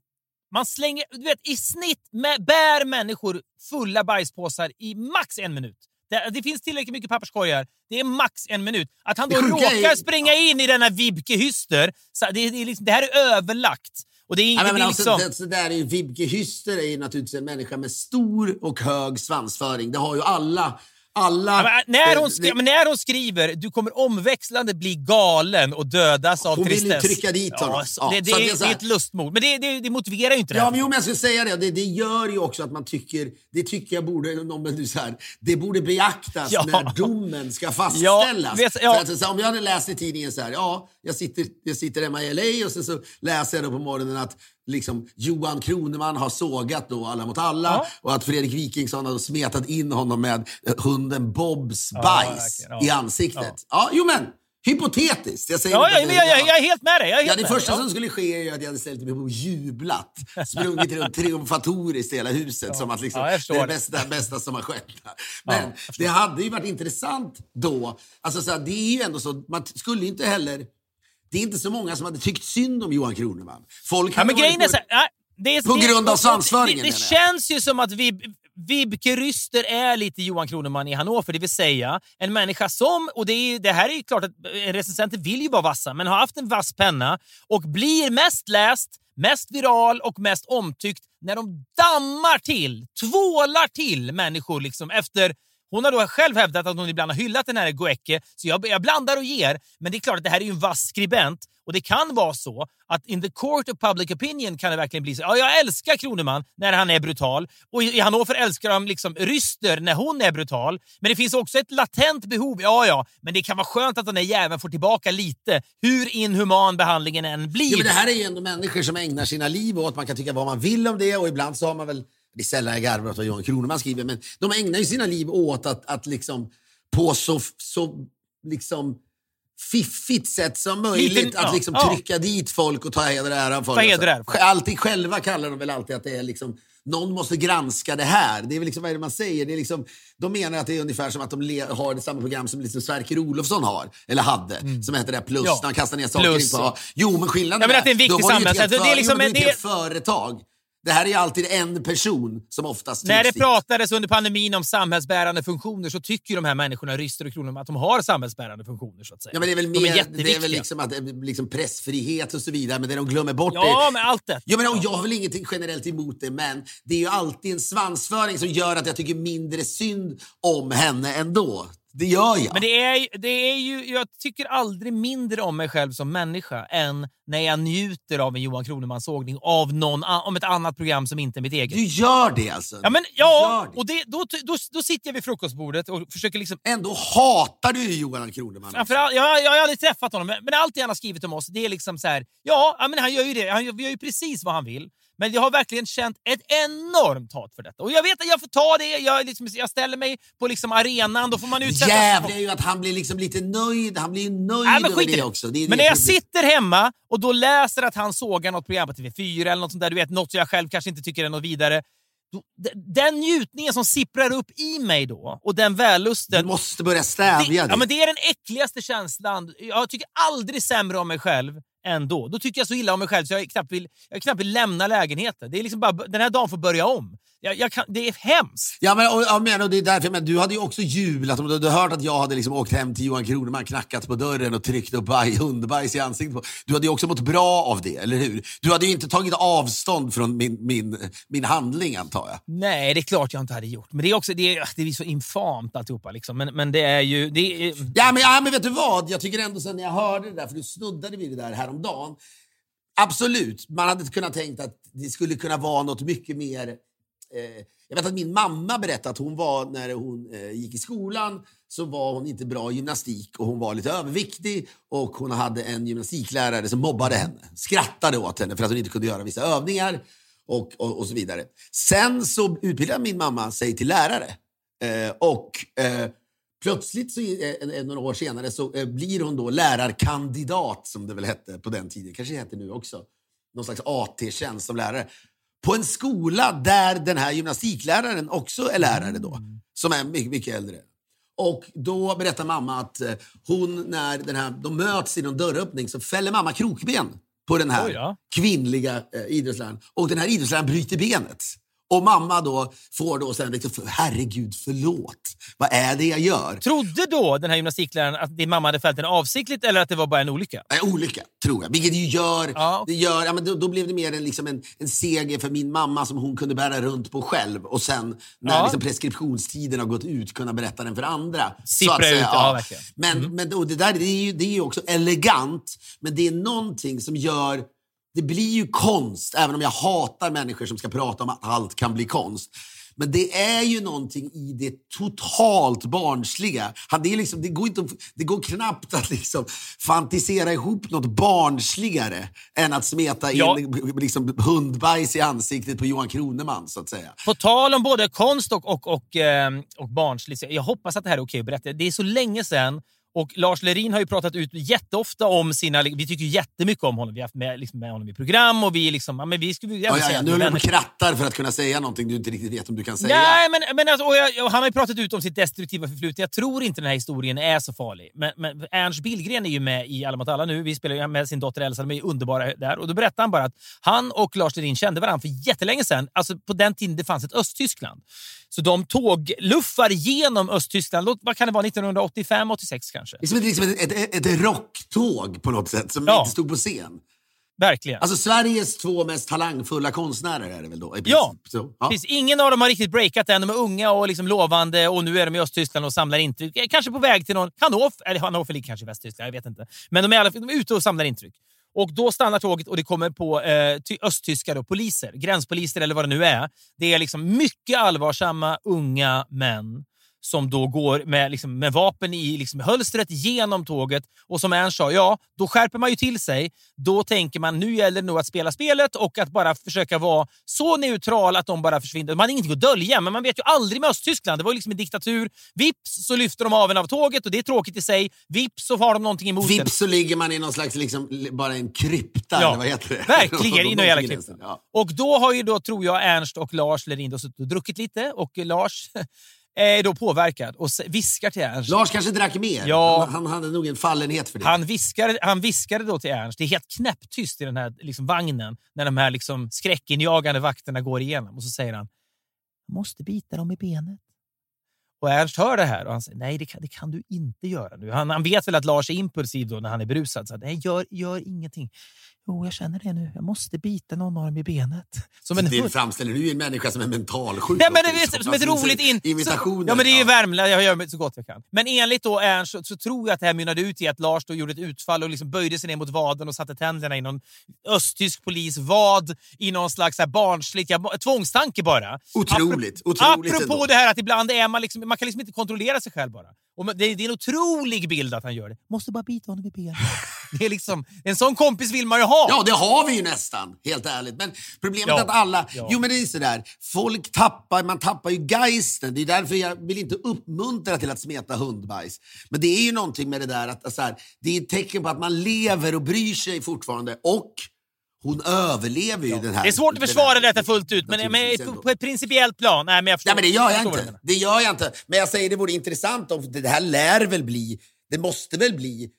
Man slänger... Du vet, i snitt med, bär människor fulla bajspåsar i max en minut. Det, det finns tillräckligt mycket papperskorgar. Det är max en minut. Att han då sjuka är- råkar springa in i denna Vibke Hyster, så det, det, liksom, det här är överlagt. Och det är, Ja, men, alltså, liksom... det, så där är ju, Vibke Hyster är ju naturligtvis en människa med stor och hög svansföring. Det har ju alla... alla men när, hon eh, skri- men när hon skriver du kommer omväxlande bli galen och dödas av Hon vill ju tristess. trycka dit honom. Ja, Ja, det, det, det är det är ett lustmord. Men det, det, det motiverar ju inte det Ja, här. men jo, men jag skulle säga det. det. Det gör ju också att man tycker... Det tycker jag borde... Om du så här, det borde beaktas Ja. när domen ska fastställas. Ja, vet- ja. Att, här, om jag hade läst i tidningen så här, ja, jag sitter, jag sitter hemma i LA och sen så läser jag då på morgonen att liksom, Johan Kroneman har sågat då Alla mot alla Ja. och att Fredrik Wikingsson har smetat in honom med hunden Bobs Ja, bajs ja. i ansiktet. Ja. jo men, hypotetiskt. Jag säger Ja, ja, det- jag, jag, jag är helt med dig. Jag är Ja, helt det första som skulle ske är ju att jag hade ställt mig upp och jublat. Sprungit runt triumfatoriskt i hela huset som att liksom, Ja, jag det är det bästa, bästa som har skett. Men jag det hade ju varit intressant då. Alltså, så här, det är ju ändå så, man skulle inte heller... Det är inte så många som hade tyckt synd om Johan Kroneman. Folk Ja, men varit på- nej, det är, På det, grund av svansföringen, Det, det känns ju som att Vib, Vibke Ryster är lite Johan Kroneman i Hannover, det vill säga en människa som, och det, är, det här är ju klart att eh, recensenter vill ju vara vassa, men har haft en vass penna och blir mest läst, mest viral och mest omtyckt när de dammar till, tvålar till människor liksom efter hon har då själv hävdat att hon ibland har hyllat den här Goecke, så jag, jag blandar och ger. Men det är klart att det här är ju en vass skribent Och det kan vara så att in the court of public opinion kan det verkligen bli så. Ja, jag älskar Kroneman när han är brutal och i Hannover älskar de liksom Ryster när hon är brutal. Men det finns också ett latent behov. Ja, ja, men det kan vara skönt att den där jäveln får tillbaka lite, hur inhuman behandlingen än blir. Ja, men det här är ju ändå människor som ägnar sina liv åt, man kan tycka vad man vill om det och ibland så har man väl, det är sällan jag garvar åt vad Johan Kroneman skriver, men de ägnar ju sina liv åt att, att liksom på så, så liksom fiffigt sätt som möjligt Lite- att liksom ja. trycka dit folk och ta heder och ära ära. Alltså, Alltid själva kallar de väl alltid att det är liksom någon måste granska det här. Det är väl liksom, vad är det man säger? Det är liksom, de menar att det är ungefär som att de har det samma program som liksom Sverker Olofsson har, eller hade, som heter det Plus, Mm. Ja. när han kastar ner saker Plus. in på... Jo, men skillnaden Ja, men att det är en viktig då har du ju ett samhälls- helt det är för- liksom jo, men en det är ett företag. Det här är ju alltid en person som oftast När det dit. pratades under pandemin om samhällsbärande funktioner så tycker de här människorna, Ryster och Kronor, att de har samhällsbärande funktioner. så att säga. Ja, men det är väl de är mer, det är väl liksom, att, är liksom pressfrihet och så vidare, men det de glömmer bort Ja, är... men allt det. Ja, men, jag har väl ingenting generellt emot det, men det är ju alltid en svansföring som gör att jag tycker mindre synd om henne ändå. Det gör jag. Men det är, det är ju, jag tycker aldrig mindre om mig själv som människa än när jag njuter av en Johan Kroneman-sågning av någon, om ett annat program som inte är mitt eget. Du gör det alltså? ja, men, ja och det, då, då, då sitter jag vid frukostbordet och försöker liksom Ändå hatar du Johan Kroneman. Framförallt, jag, jag har aldrig träffat honom, men allt han har skrivit om oss, det är liksom så här, ja, ja, men han gör ju det. Han gör, gör ju precis vad han vill. Men jag har verkligen känt ett enormt hat för detta. Och jag vet att jag får ta det. Jag, liksom, jag ställer mig på liksom arenan, då får man utsätta Jävlar är ju att han blir liksom lite nöjd. Han blir ju nöjd Nej, men över det det. också. Det Men det när jag sitter hemma och då läser att han sågar något program på TV4 eller något sånt där, du vet, något som jag själv kanske inte tycker är något vidare. Den njutningen som sipprar upp i mig då och den Du vällusten. måste börja Det, stävja det. ja, men det är den äckligaste känslan. Jag tycker aldrig sämre om mig själv ändå. Då tycker jag så illa om mig själv så jag knappt vill, jag knappt vill lämna lägenheten. Det är liksom bara, den här dagen får börja om. Jag, jag kan, det är hemskt. Ja, men, och, ja, men, och det är därför, men du hade ju också jublat om du hade hört att jag hade liksom åkt hem till Johan Kroneman, knackat på dörren och tryckt upp baj, hundbajs i ansiktet på. Du hade ju också mått bra av det, eller hur? Du hade ju inte tagit avstånd från min, min, min handling, antar jag. Nej, det är klart jag inte hade gjort. Men det är också det är, det är så infamt alltihopa. Liksom. Men, men det är ju... Det är, Ja men, ja, men vet du vad? Jag tycker ändå sen när jag hörde det där, för du snuddade vid det där häromdagen. Absolut, man hade kunnat tänkt att det skulle kunna vara något mycket mer... Eh, jag vet att min mamma berättade att hon var, när hon eh, gick i skolan, så var hon inte bra i gymnastik och hon var lite överviktig och hon hade en gymnastiklärare som mobbade henne. Skrattade åt henne för att hon inte kunde göra vissa övningar och, och, och så vidare. Sen så utbildade min mamma sig till lärare. Eh, och eh, plötsligt, så, eh, några år senare, så eh, blir hon då lärarkandidat, som det väl hette på den tiden. kanske det heter nu också. Någon slags AT-tjänst som lärare. På en skola där den här gymnastikläraren också är lärare då. Som är mycket, mycket äldre. Och då berättar mamma att eh, hon, när den här, de möts i någon dörröppning så fäller mamma krokben på den här då. kvinnliga eh, idrottsläraren. Och den här idrottsläraren bryter benet. Och mamma då får då sen liksom, herregud förlåt, vad är det jag gör? Trodde då den här gymnastikläraren att din mamma hade fällt den avsiktligt eller att det var bara en olycka? Nej, olycka, tror jag. Vilket ju gör... Ja. Det gör ja, men då, då blev det mer en, liksom en, en seger för min mamma som hon kunde bära runt på själv. Och sen när Ja. liksom preskriptionstiden har gått ut kunna berätta den för andra. Sippra ut, ja. Men, men och det där det är, ju, det är också elegant, men det är någonting som gör... Det blir ju konst, även om jag hatar människor som ska prata om att allt kan bli konst. Men det är ju någonting i det totalt barnsliga. Det, är liksom, det, går, inte, det går knappt att liksom fantisera ihop något barnsligare än att smeta in Ja. liksom, hundbajs i ansiktet på Johan Kroneman, så att säga. På tal om både konst och, och, och, ehm, och barnsligt. Jag hoppas att det här är okej att berätta. Det är så länge sedan och Lars Lerin har ju pratat ut jätteofta om sina... Vi tycker jättemycket om honom. Vi har haft med, liksom, med honom i program och vi liksom... Ja, men vi skulle Ja, ja, ja, nu håller du krattar för att kunna säga någonting du inte riktigt vet om du kan säga. Nej, men, men alltså, och jag, och han har ju pratat ut om sitt destruktiva förflutet. Jag tror inte den här historien är så farlig. Men, men Ernst Billgren är ju med i Alla mot alla nu. Vi spelar ju med sin dotter Elsa. De är underbara där. Och Då berättar han bara att han och Lars Lerin kände varandra för jättelänge sedan. Alltså på den tiden det fanns ett Östtyskland. Så de tågluffar genom Östtyskland. Vad kan det vara? 1985, 86 kanske? Det är som ett, liksom ett, ett, ett rocktåg på något sätt som Ja. inte stod på scen. Verkligen. Alltså Sveriges två mest talangfulla konstnärer är det väl då? Ja. Så, ja. Precis, ingen av dem har riktigt breakat än. De är unga och liksom lovande och nu är de i Östtyskland och samlar intryck. Eh, Kanske på väg till någon Hannover, eller Hannover ligger kanske i Västtyskland, jag vet inte. Men de är, alla de är ute och samlar intryck. Och Då stannar tåget och det kommer på eh, ty- östtyska då, poliser, gränspoliser eller vad det nu är. Det är liksom mycket allvarsamma unga män som då går med, liksom, med vapen i liksom, hölstret genom tåget. Och som Ernst sa, ja, då skärper man ju till sig. Då tänker man nu gäller det nog att spela spelet och att bara försöka vara så neutral att de bara försvinner. Man har ingenting att dölja, men man vet ju aldrig med Östtyskland. Det var ju liksom en diktatur. Vips så lyfter de av en av tåget och det är tråkigt i sig. Vips så har de någonting emot en. Vips så ligger man i någon slags, liksom, bara en krypta, Ja, eller vad heter det? Verkligen, i någon jävla krypta. ja. Och då har ju då, tror jag, Ernst och Lars Lerin suttit och druckit lite och Lars är då påverkad och viskar till Ernst. Lars kanske drack mer. Ja. Han, han hade nog en fallenhet för det. Han viskade, han viskade då till Ernst, det är helt knäpptyst i den här liksom, vagnen när de här liksom, skräckinjagande vakterna går igenom. Och så säger han, "Jag måste bita dem i benet. Och Ernst hör det här och han säger, nej det kan, det kan du inte göra nu. Han, han vet väl att Lars är impulsiv då när han är berusad. Så att, nej, gör, gör ingenting. Jo, jag känner det nu. Jag måste bita någon av dem i benet. Som en det hund. framställer du en människa som är mentalsjuk. Nej, men det är liksom. som ett Alltså, roligt in... Imitationer. Ja, men det är ju. Värmland. Jag gör så gott jag kan. Men enligt då Ernst så, så tror jag att det här mynnade ut i att Lars då gjorde ett utfall och liksom böjde sig ner mot vaden och satte tänderna i någon östtysk polis vad i någon slags här barnsligt ja, tvångstanke bara. Otroligt, Apro- otroligt Apropå ändå. det här att ibland är man liksom, man kan liksom inte kontrollera sig själv bara. Och det, det är en otrolig bild att han gör det. Måste bara bita honom i benet. Det är liksom, en sån kompis vill man ju ha. Ja, det har vi ju nästan, helt ärligt. Men problemet Ja. är att alla... Ja. Jo, men det är sådär. Folk tappar, man tappar ju geisten. Det är därför jag vill inte uppmuntra till att smeta hundbajs. Men det är ju någonting med det där att så här, det är ett tecken på att man lever och bryr sig fortfarande. Och hon överlever ju den här... Det är svårt att försvara detta fullt ut, men, men på ett principiellt plan. Nej, men jag förstår, Nej, men det gör jag du inte. Det gör jag inte. Men jag säger det vore intressant om det här lär väl bli, det måste väl bli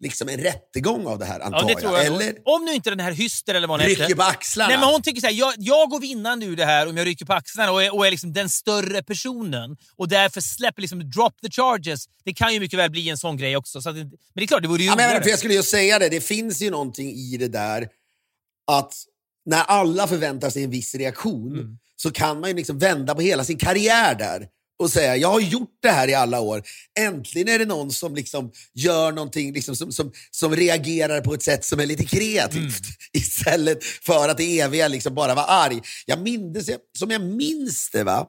liksom en rättegång av det här antar Ja, det jag. nog. Eller Om nu inte den här Hyster eller vad hon rycker på axlarna. Nej, men hon tycker så här, jag, jag går vinnande ur det här om jag rycker på axlarna och är, och är liksom den större personen och därför släpper liksom drop the charges. Det kan ju mycket väl bli en sån grej också. Så det- men det är klart, det vore ju Ja, men jag, för jag skulle ju säga det, det finns ju någonting i det där att när alla förväntar sig en viss reaktion Mm. så kan man ju liksom vända på hela sin karriär där och säga jag har gjort det här i alla år. Äntligen är det någon som liksom gör någonting liksom som, som, som reagerar på ett sätt som är lite kreativt Mm. istället för att det eviga liksom bara vara arg. Jag minns, som jag minns det, va?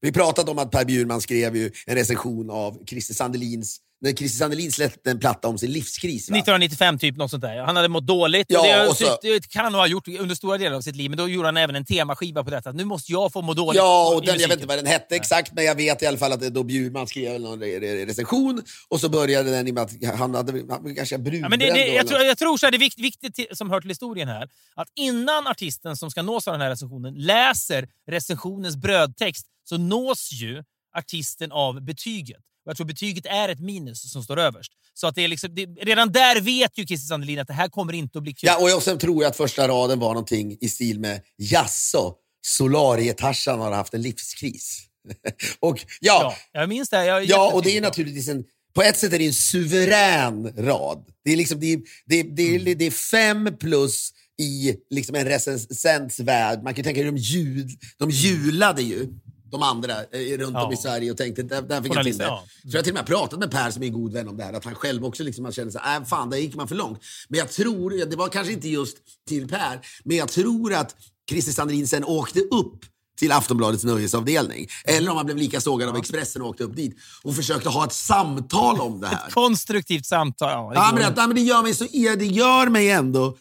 vi pratat om att Per Bjurman skrev ju en recension av Christer Sandelins när Christer Sandelin släppte en platta om sin livskris. Va? 1995, typ något sånt där. Han hade mått dåligt. Ja, och det, och så- det kan han nog ha gjort under stora delar av sitt liv, men då gjorde han även en temaskiva på detta. Nu måste jag få må dåligt. Ja, i och den, jag vet inte vad den hette exakt, men jag vet i alla fall att då Bjurman skrev någon re- re- recension och så började den med att han hade han kanske brudbränd. Ja, men det, det, jag, tror, jag tror så här, det är viktigt, viktigt som hör till historien här, att innan artisten som ska nås av den här recensionen läser recensionens brödtext så nås ju artisten av betyget. Jag tror betyget är ett minus som står överst. Så att det är liksom, det, redan där vet ju Christer Sandelin att det här kommer inte att bli kul. Ja, och jag, sen tror jag att första raden var någonting i stil med jaså, Solarie-Tarzan har haft en livskris. och ja, Ja, jag minns det. Jag, Ja, och det är naturligtvis en... På ett sätt är det en suverän rad. Det är, liksom, det är, det är, det är, det är fem plus i liksom en recensents värld. Man kan ju tänka sig de, jul, de julade ju, de andra, eh, runt om Ja. i Sverige och tänkte där, där fick jag till det. ja. Så jag har till och med pratat med Per som är en god vän om det här, att han själv också liksom, man känner så här, äh, fan, där gick man för långt. Men jag tror, det var kanske inte just till Per, men jag tror att Christer Sandrin sen åkte upp till Aftonbladets nöjesavdelning. Eller om han blev lika sågad av Expressen och åkte upp dit och försökte ha ett samtal om det här. Konstruktivt samtal. Ja, det Ja, men, det, men det gör mig så det gör mig ändå...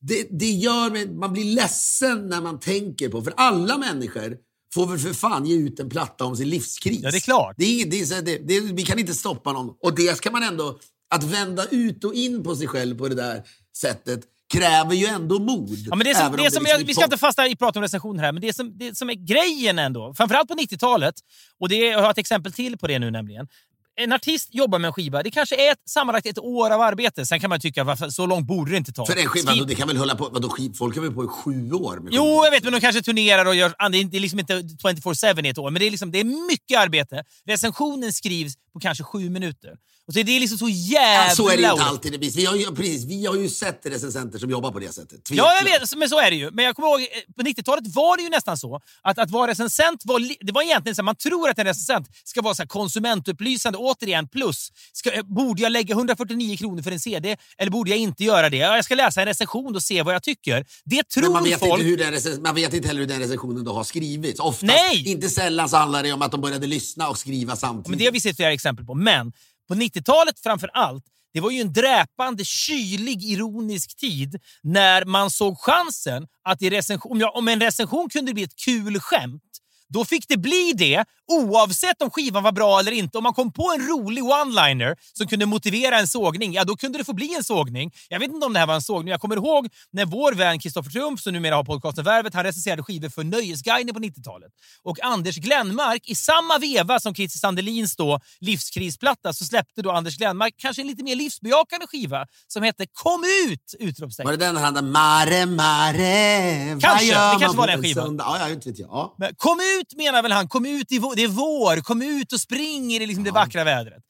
Det, det gör mig, man blir ledsen när man tänker på, för alla människor får väl för fan ge ut en platta om sin livskris. Ja, det är klart. Det är, det det, det, vi kan inte stoppa någon. Och det ska man ändå... Att vända ut och in på sig själv på det där sättet kräver ju ändå mod. Ja, men det som, det som liksom jag, vi ska inte fastna i prata om recensioner här, men det som, det som är grejen ändå, framförallt på 90-talet, och det, jag har ett exempel till på det nu nämligen. En artist jobbar med en skiva, det kanske är ett, sammanlagt ett år av arbete. Sen kan man tycka, varför, så långt borde det inte ta. För en skiva, Skriv- då, det kan väl hålla på... Vadå, folk har väl på i sju år med Jo, jag vet, men de kanske turnerar och gör... Det är det är liksom inte 24-7 i ett år, men det är, liksom, det är mycket arbete. Recensionen skrivs på kanske sju minuter. Och så är det liksom så jävla... Ja, så är det inte alltid. det blir. Vi har ju, precis, vi har ju sett recensenter som jobbar på det sättet. Ja, jag vet, men så är det ju. Men jag kommer ihåg, eh, på 90-talet var det ju nästan så att att vara recensent var, det var egentligen så man tror att en recensent ska vara så konsumentupplysande. Återigen, plus. Ska, eh, borde jag lägga 149 kronor för en CD eller borde jag inte göra det? Ja, Jag ska läsa en recension och se vad jag tycker. Det tror man vet, folk... inte hur den man vet inte heller hur den recensionen då har skrivits. Oftast, Nej! Inte sällan så handlar det om att de började lyssna och skriva samtidigt. Men det har vi sett flera exempel på. Men på 90-talet framför allt, det var ju en dräpande, kylig, ironisk tid när man såg chansen att i recension, om, jag, om en recension kunde bli ett kul skämt, då fick det bli det oavsett om skivan var bra eller inte. Om man kom på en rolig one-liner som kunde motivera en sågning, ja då kunde det få bli en sågning. Jag vet inte om det här var en sågning. Jag kommer ihåg när vår vän Kristoffer Triumf, som numera har podcasten Värvet, han recenserade skivor för Nöjesguiden på 90-talet. Och Anders Glenmark, i samma veva som Christer Sandelins då livskrisplatta, så släppte då Anders Glenmark kanske en lite mer livsbejakande skiva som hette Kom ut! Utropstecken. Var det den han hade Mare, mare, Kanske. Det kanske var den en skivan. Ja, ja, inte vet jag. Ja. Men kom ut menar väl han. Kom ut i vår. Det är vår. Kom ut och spring i det, liksom det vackra vädret.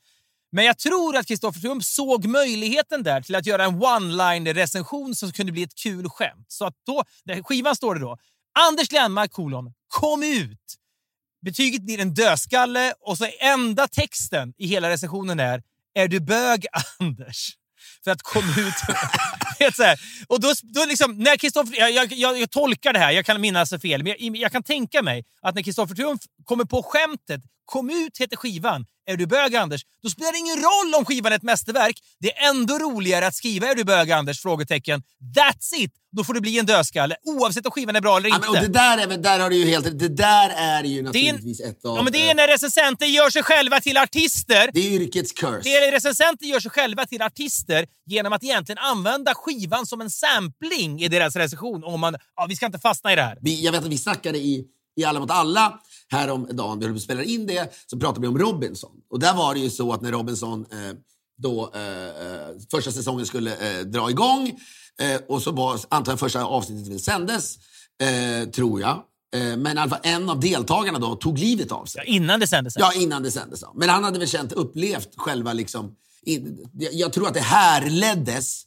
Men jag tror att Kristoffer Triumf såg möjligheten där till att göra en one-liner recension som kunde bli ett kul skämt. Så att då, där skivan står det då. Anders Glenmark kolon. Kom ut! Betyget blir en dödskalle och så enda texten i hela recensionen är Är du bög, Anders? För att komma ut... Vet så här. Och då, då liksom, när Kristoffer, jag, jag, jag, jag tolkar det här, jag kan minnas det fel, men jag, jag kan tänka mig att när Kristoffer Triumf kommer på skämtet Kom ut heter skivan. Är du bög Anders? Då spelar det ingen roll om skivan är ett mästerverk. Det är ändå roligare att skriva Är du bög Anders? Frågetecken. That's it! Då får det bli en dödskalle oavsett om skivan är bra eller Ja, inte. men, och det där är, väl- där har du ju helt Det där är ju Det är naturligtvis ett av... Ja, men det är när recensenter gör sig själva till artister. det är yrkets curse. Det är recensenter gör sig själva till artister genom att egentligen använda skivan som en sampling i deras recension. Om man, ja, vi ska inte fastna i det här. Vi, jag vet att vi snackade i, i Alla mot alla häromdagen, vi höll på att spela in det, så pratade vi om Robinson. Och där var det ju så att när Robinson eh, då eh, eh, första säsongen skulle eh, dra igång eh, och så var antagligen första avsnittet väl sändes, eh, tror jag. Men i alla fall en av deltagarna då tog livet av sig. Ja, innan det sändes. Ja, innan det sändes. Ja. Men han hade väl känt, upplevt själva liksom... In, jag tror att det härleddes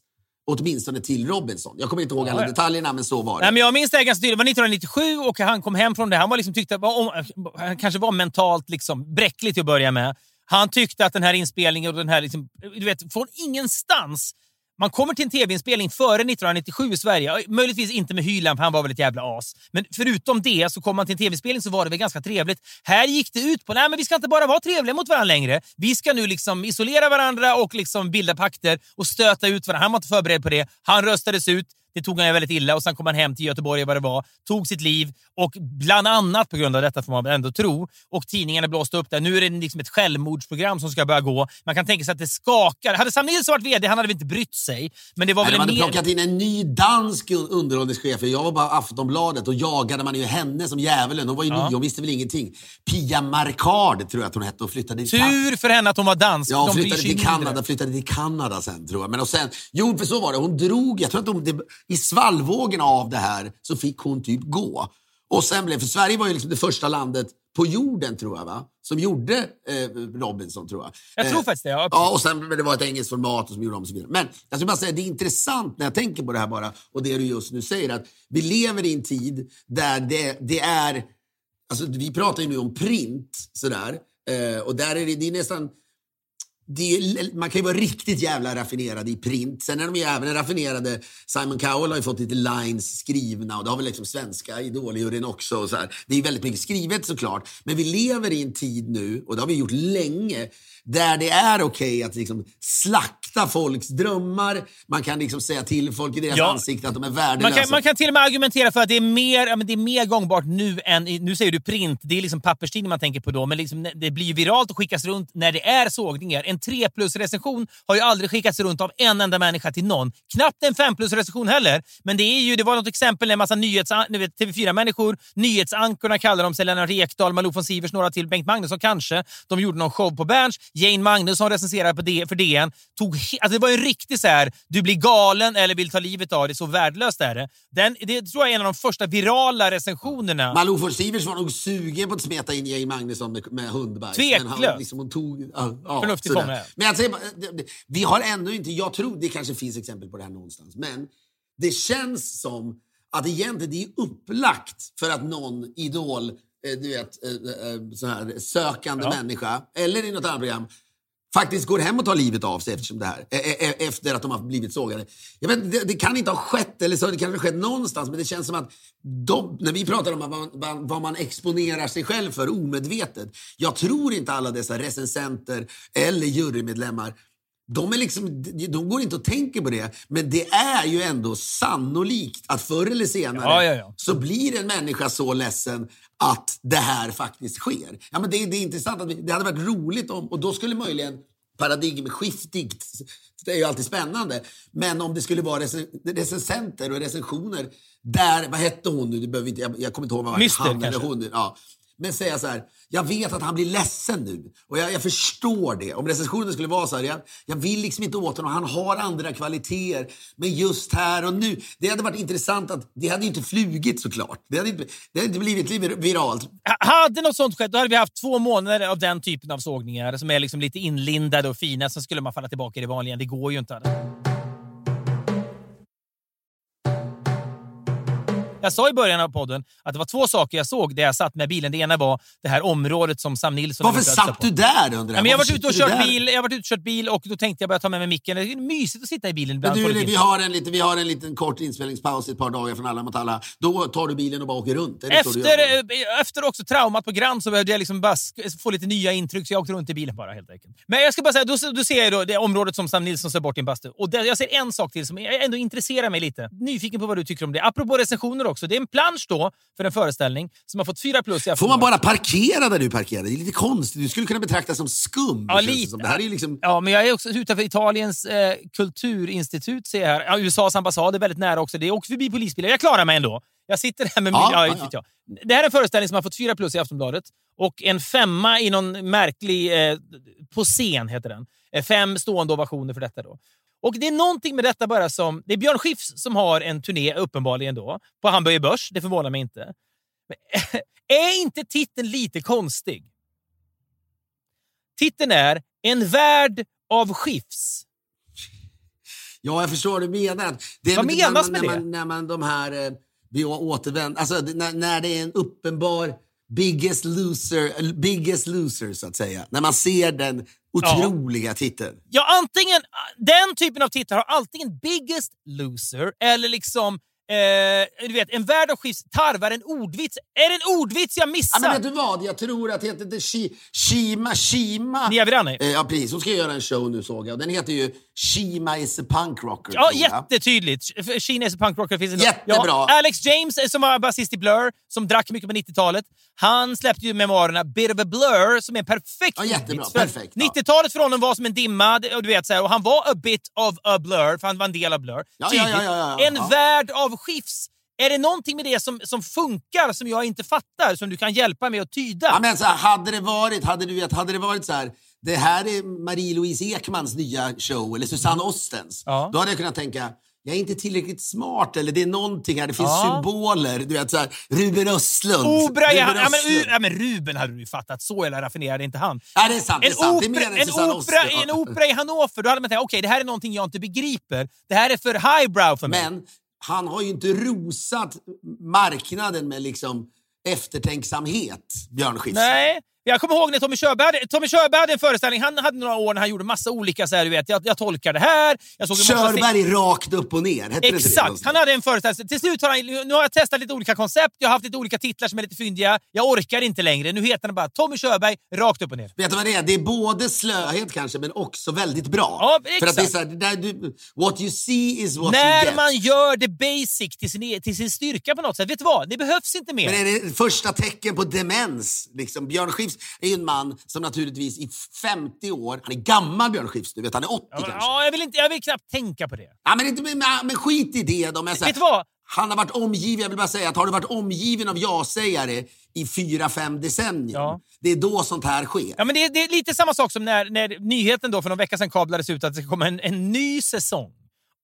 åtminstone till Robinson. Jag kommer inte ihåg alla detaljerna, men så var det. Nej, men jag minns det ganska tydligt. Det var 1997 och han kom hem från det. Han var liksom, tyckte, var, han kanske var mentalt liksom bräcklig till att börja med. Han tyckte att den här inspelningen och den här... Liksom, du vet, från ingenstans man kommer till en tv-inspelning före 1997 i Sverige. Möjligtvis inte med Hyland, för han var väl ett jävla as. Men förutom det så kom man till en tv-inspelning så var det väl ganska trevligt. Här gick det ut på nej men vi ska inte bara vara trevliga mot varandra längre. Vi ska nu liksom isolera varandra och liksom bilda pakter och stöta ut varandra. Han var inte förberedd på det. Han röstades ut. Det tog han väldigt illa och sen kom han hem till Göteborg vad det var, tog sitt liv och bland annat på grund av detta får man ändå tro. Och tidningarna blåste upp det. Nu är det liksom ett självmordsprogram som ska börja gå. Man kan tänka sig att det skakar. Hade Sam Nilsson varit VD, han hade väl inte brytt sig. Men det var Nej, väl de hade mer... plockat in en ny dansk un- underhållningschef. Jag var bara Aftonbladet och jagade man ju henne som djävulen. Hon var ju Ja. ny, hon visste väl ingenting. Pia Marcard tror jag att hon hette och flyttade till Tur för henne att hon var dansk. Ja, hon flyttade till. Kanada, flyttade till Kanada sen tror jag. Men och sen, jo, för så var det. Hon drog, jag tror att hon, det, i svallvågen av det här så fick hon typ gå. Och sen blev, för Sverige var ju liksom det första landet på jorden tror jag, va? Som gjorde eh, Robinson tror jag. Jag tror Eh, faktiskt det. Ja. Ja, och sen det var ett engelskt format och som gjorde om så vidare. Men jag ska bara säga, det är intressant när jag tänker på det här bara och det du just nu säger att vi lever i en tid där det, det är, alltså vi pratar ju nu om print sådär eh, och där är det, det är nästan det är, man kan ju vara riktigt jävla raffinerad i print. Sen är de ju även raffinerade. Simon Cowell har ju fått lite lines skrivna och det har väl liksom svenska Idoljuryn också. Och så här. Det är väldigt mycket skrivet såklart. Men vi lever i en tid nu, och det har vi gjort länge, där det är okej att liksom slakta folks drömmar. Man kan liksom säga till folk i deras Ja. ansikte att de är värdelösa. Man kan, man kan till och med argumentera för att det är mer, men det är mer gångbart nu än... i- Nu säger du print, det är liksom papperstidning man tänker på då, men liksom, det blir ju viralt och skickas runt när det är sågningar. En en 3 plus-recension har ju aldrig skickats runt av en enda människa till någon. Knappt en 5 plus-recension heller. Men det är ju, det var något exempel, en massa nyhets, ni vet, TV4-människor, nyhetsankorna kallar de sig, Lennart Ekdal, Malou von Sivers, några till, Bengt Magnusson kanske. De gjorde någon show på Berns. Jane Magnusson recenserade på D, för DN. Tog, alltså det var en riktig så här, du blir galen eller vill ta livet av dig, så värdelöst är det. Den, det tror jag är en av de första virala recensionerna. Malou von Sivers var nog sugen på att smeta in Jane Magnusson med, med hundbajs. Tveklöst. Men han, liksom, hon tog, ja, Förnuftig fånge. Men det- vi har ännu inte, jag tror det kanske finns exempel på det här någonstans, men det känns som att egentligen det är upplagt för att någon idol, eh, du vet, eh, eh, så här sökande Ja. människa, eller i något annat program, faktiskt går hem och tar livet av sig eftersom det här, e- e-, e efter att de har blivit sågade. Jag vet, det, det kan inte ha skett, eller så det kanske har skett någonstans, men det känns som att de, när vi pratar om vad man, vad man exponerar sig själv för omedvetet. Jag tror inte alla dessa recensenter eller jurymedlemmar de, är liksom, de går inte och tänker på det, men det är ju ändå sannolikt att förr eller senare Ja, ja, ja. så blir en människa så ledsen att det här faktiskt sker. Ja, men det, det är intressant. Att vi, det hade varit roligt om, och då skulle möjligen paradigmskiftigt, det är ju alltid spännande, men om det skulle vara recen, recensenter och recensioner där, vad hette hon nu, det behöver inte, jag, jag kommer inte ihåg vad Myster, han eller hon, ja. Men säga så här, jag vet att han blir ledsen nu och jag, jag förstår det. Om recensionen skulle vara så här, jag, jag vill liksom inte åt honom, han har andra kvaliteter. Men just här och nu, det hade varit intressant att, det hade ju inte flugit såklart. Det hade inte, det hade inte blivit viralt. Hade något sånt skett, då hade vi haft två månader av den typen av sågningar som är liksom lite inlindade och fina. Sen skulle man falla tillbaka i det vanliga. Det går ju inte. Jag sa i början av podden att det var två saker jag såg där jag satt med bilen. Det ena var det här området som Sam Nilsson... Varför satt du där undrar Ja, men jag har varit ute och du kört bil, jag har varit ute och kört bil och då tänkte jag börja ta med mig micken. Det är mysigt att sitta i bilen Men ibland. du, få lite vi, har en liten, vi har en liten kort inspelningspaus i ett par dagar från Alla mot alla. Då tar du bilen och bara åker runt. Du? Efter, eh, efter också traumat på Grand så behövde jag liksom bara få lite nya intryck så jag åkte runt i bilen bara helt enkelt. Men jag ska bara säga, då, då ser jag då det området som Sam Nilsson ser bort i en bastu. Och där, jag ser en sak till som jag ändå intresserar mig lite. Nyfiken på vad du tycker om det. Apropå recensioner också. Det är en plansch då för en föreställning som har fått fyra plus i Får man bara parkera där du parkerar? Det är lite konstigt. Du skulle kunna betraktas som skum. Ja, lite. Som. Det här är liksom... Ja, men jag är också utanför Italiens eh, kulturinstitut, ser jag här. Ja, USAs ambassad är väldigt nära också. Det åker förbi polisbilar. Jag klarar mig ändå. Jag sitter här med min... Ja, Ja, ja. Det här är en föreställning som har fått fyra plus i Aftonbladet och en femma i någon märklig... Eh, på scen heter den. Eh, fem stående ovationer för detta. då. Och Det är någonting med detta bara som... Det är Björn Skifs som har en turné, uppenbarligen, då, på Hamburger Börs. Det förvånar mig inte. Men, är inte titeln lite konstig? Titeln är En värld av skifs. Ja, jag förstår vad du menar. Det är Vad väl när menas man, med när det? Man, när man de här... Eh, vi återvänder... Alltså, när, när det är en uppenbar biggest loser, biggest loser, så att säga. När man ser den otroliga titeln. Ja, antingen, den typen av titlar har antingen Biggest Loser eller liksom eh, du vet, En värld av skifs tarvar en ordvits. Är det en ordvits jag Ja, missar? men vet du vad? Jag tror att det heter det Shima... Shima... Nia Virani. Eh, ja, precis. Hon ska göra en show nu såg jag. Den heter ju Shima is a punk rocker. Ja, jättetydligt. Kina is a punk rocker finns Jättebra. Ja, Alex James, eh, som var basist i Blur, som drack mycket på 90-talet, han släppte ju memoarerna Bit of a Blur, som är en perfekt Ja, jättebra. Perfekt, ja. 90-talet för honom var som en dimma, och, du vet, så här, och han var a bit of a blur, för han var en del av Blur. Ja, ja, ja, ja, ja. En Ja. värld av skifs. Är det någonting med det som, som funkar, som jag inte fattar, som du kan hjälpa mig att tyda? Ja, men så här, hade det varit, hade du vet, hade det varit så här, det här är Marie-Louise Ekmans nya show, eller Susanne Ostens. Ja. Då hade jag kunnat tänka, jag är inte tillräckligt smart, eller det är någonting här, det finns Ja. symboler. Du vet, så här, Ruben Östlund. Ja, Ruben ja, men, Östlund. ja, men Ruben hade du ju fattat. Så jävla raffinerad är inte han. Ja, det är sant. Det är En sant. Det är opera, mer än en, opera, en opera i Hannover, då hade man tänkt okej, det här är någonting jag inte begriper. Det här är för highbrow för mig. Men han har ju inte rosat marknaden med liksom eftertänksamhet, Björn Skifs. Nej. Jag kommer ihåg när Tommy Körberg hade, Tommy Körberg hade en föreställning. Han hade några år när han gjorde massa olika... Så här, du vet, jag, jag tolkar det här. Jag såg Körberg rakt upp och ner. Hette det inte det? Exakt! Han hade en föreställning. Till slut har han, nu har jag testat lite olika koncept. Jag har haft lite olika titlar som är lite fyndiga. Jag orkar inte längre. Nu heter den bara Tommy Körberg, rakt upp och ner. Vet du vad det är? Det är både slöhet kanske, men också väldigt bra. Ja, För att det är exakt. så här, det där du, what you see is what you När get. man gör det basic till sin, e- till sin styrka på något sätt. Vet du vad? Det behövs inte mer. Men är det första tecken på demens? Liksom, Björn Skifs, Skifs är ju en man som naturligtvis i 50 år, han är gammal Björn Skifs, du vet han är 80 Ja, kanske. ja, jag, vill inte, jag vill knappt tänka på det. Ja, men, inte, men, men skit i det då. Men så här, Vet du vad? Han har varit omgiven, jag vill bara säga att har du varit omgiven av ja-sägare i fyra, fem decennier, Ja. det är då sånt här sker. Ja, men det, det är lite samma sak som när, när nyheten då för någon vecka sedan kablades ut att det ska komma en, en ny säsong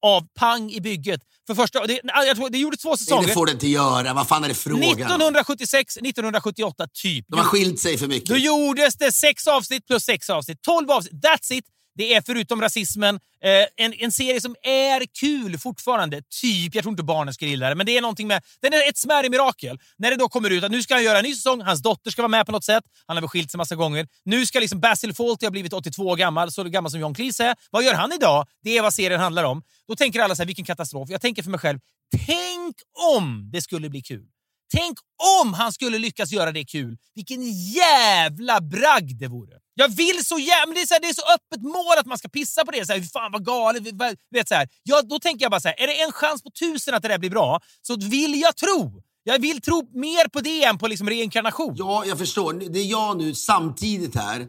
av Pang i bygget. För första, det, jag tror, det gjorde två Nej, säsonger. det får det inte göra. Vad fan är det frågan om? 1976, 1978 typ. De har skilt sig för mycket. Då gjordes det sex avsnitt plus sex avsnitt. 12 avsnitt. That's it. Det är förutom rasismen eh, en, en serie som är kul fortfarande. Typ, jag tror inte barnen skulle gilla det, men det är någonting med... Den är ett smärre mirakel. När det då kommer ut att nu ska han göra en ny säsong, hans dotter ska vara med på något sätt. Han har väl skilt sig massa gånger. Nu ska liksom Basil Fawlty ha blivit 82 år gammal, så gammal som John Cleese är. Vad gör han idag? Det är vad serien handlar om. Då tänker alla så här, vilken katastrof. Jag tänker för mig själv, tänk om det skulle bli kul. Tänk om han skulle lyckas göra det kul. Vilken jävla bragd det vore. Jag vill så jävla... men Det är så, här, det är så öppet mål att man ska pissa på det. Så här, fan vad galet. Vet, så här. Ja, då tänker jag bara så här, är det en chans på tusen att det där blir bra, så vill jag tro. Jag vill tro mer på det än på liksom reinkarnation. Ja, jag förstår. Det är jag nu samtidigt här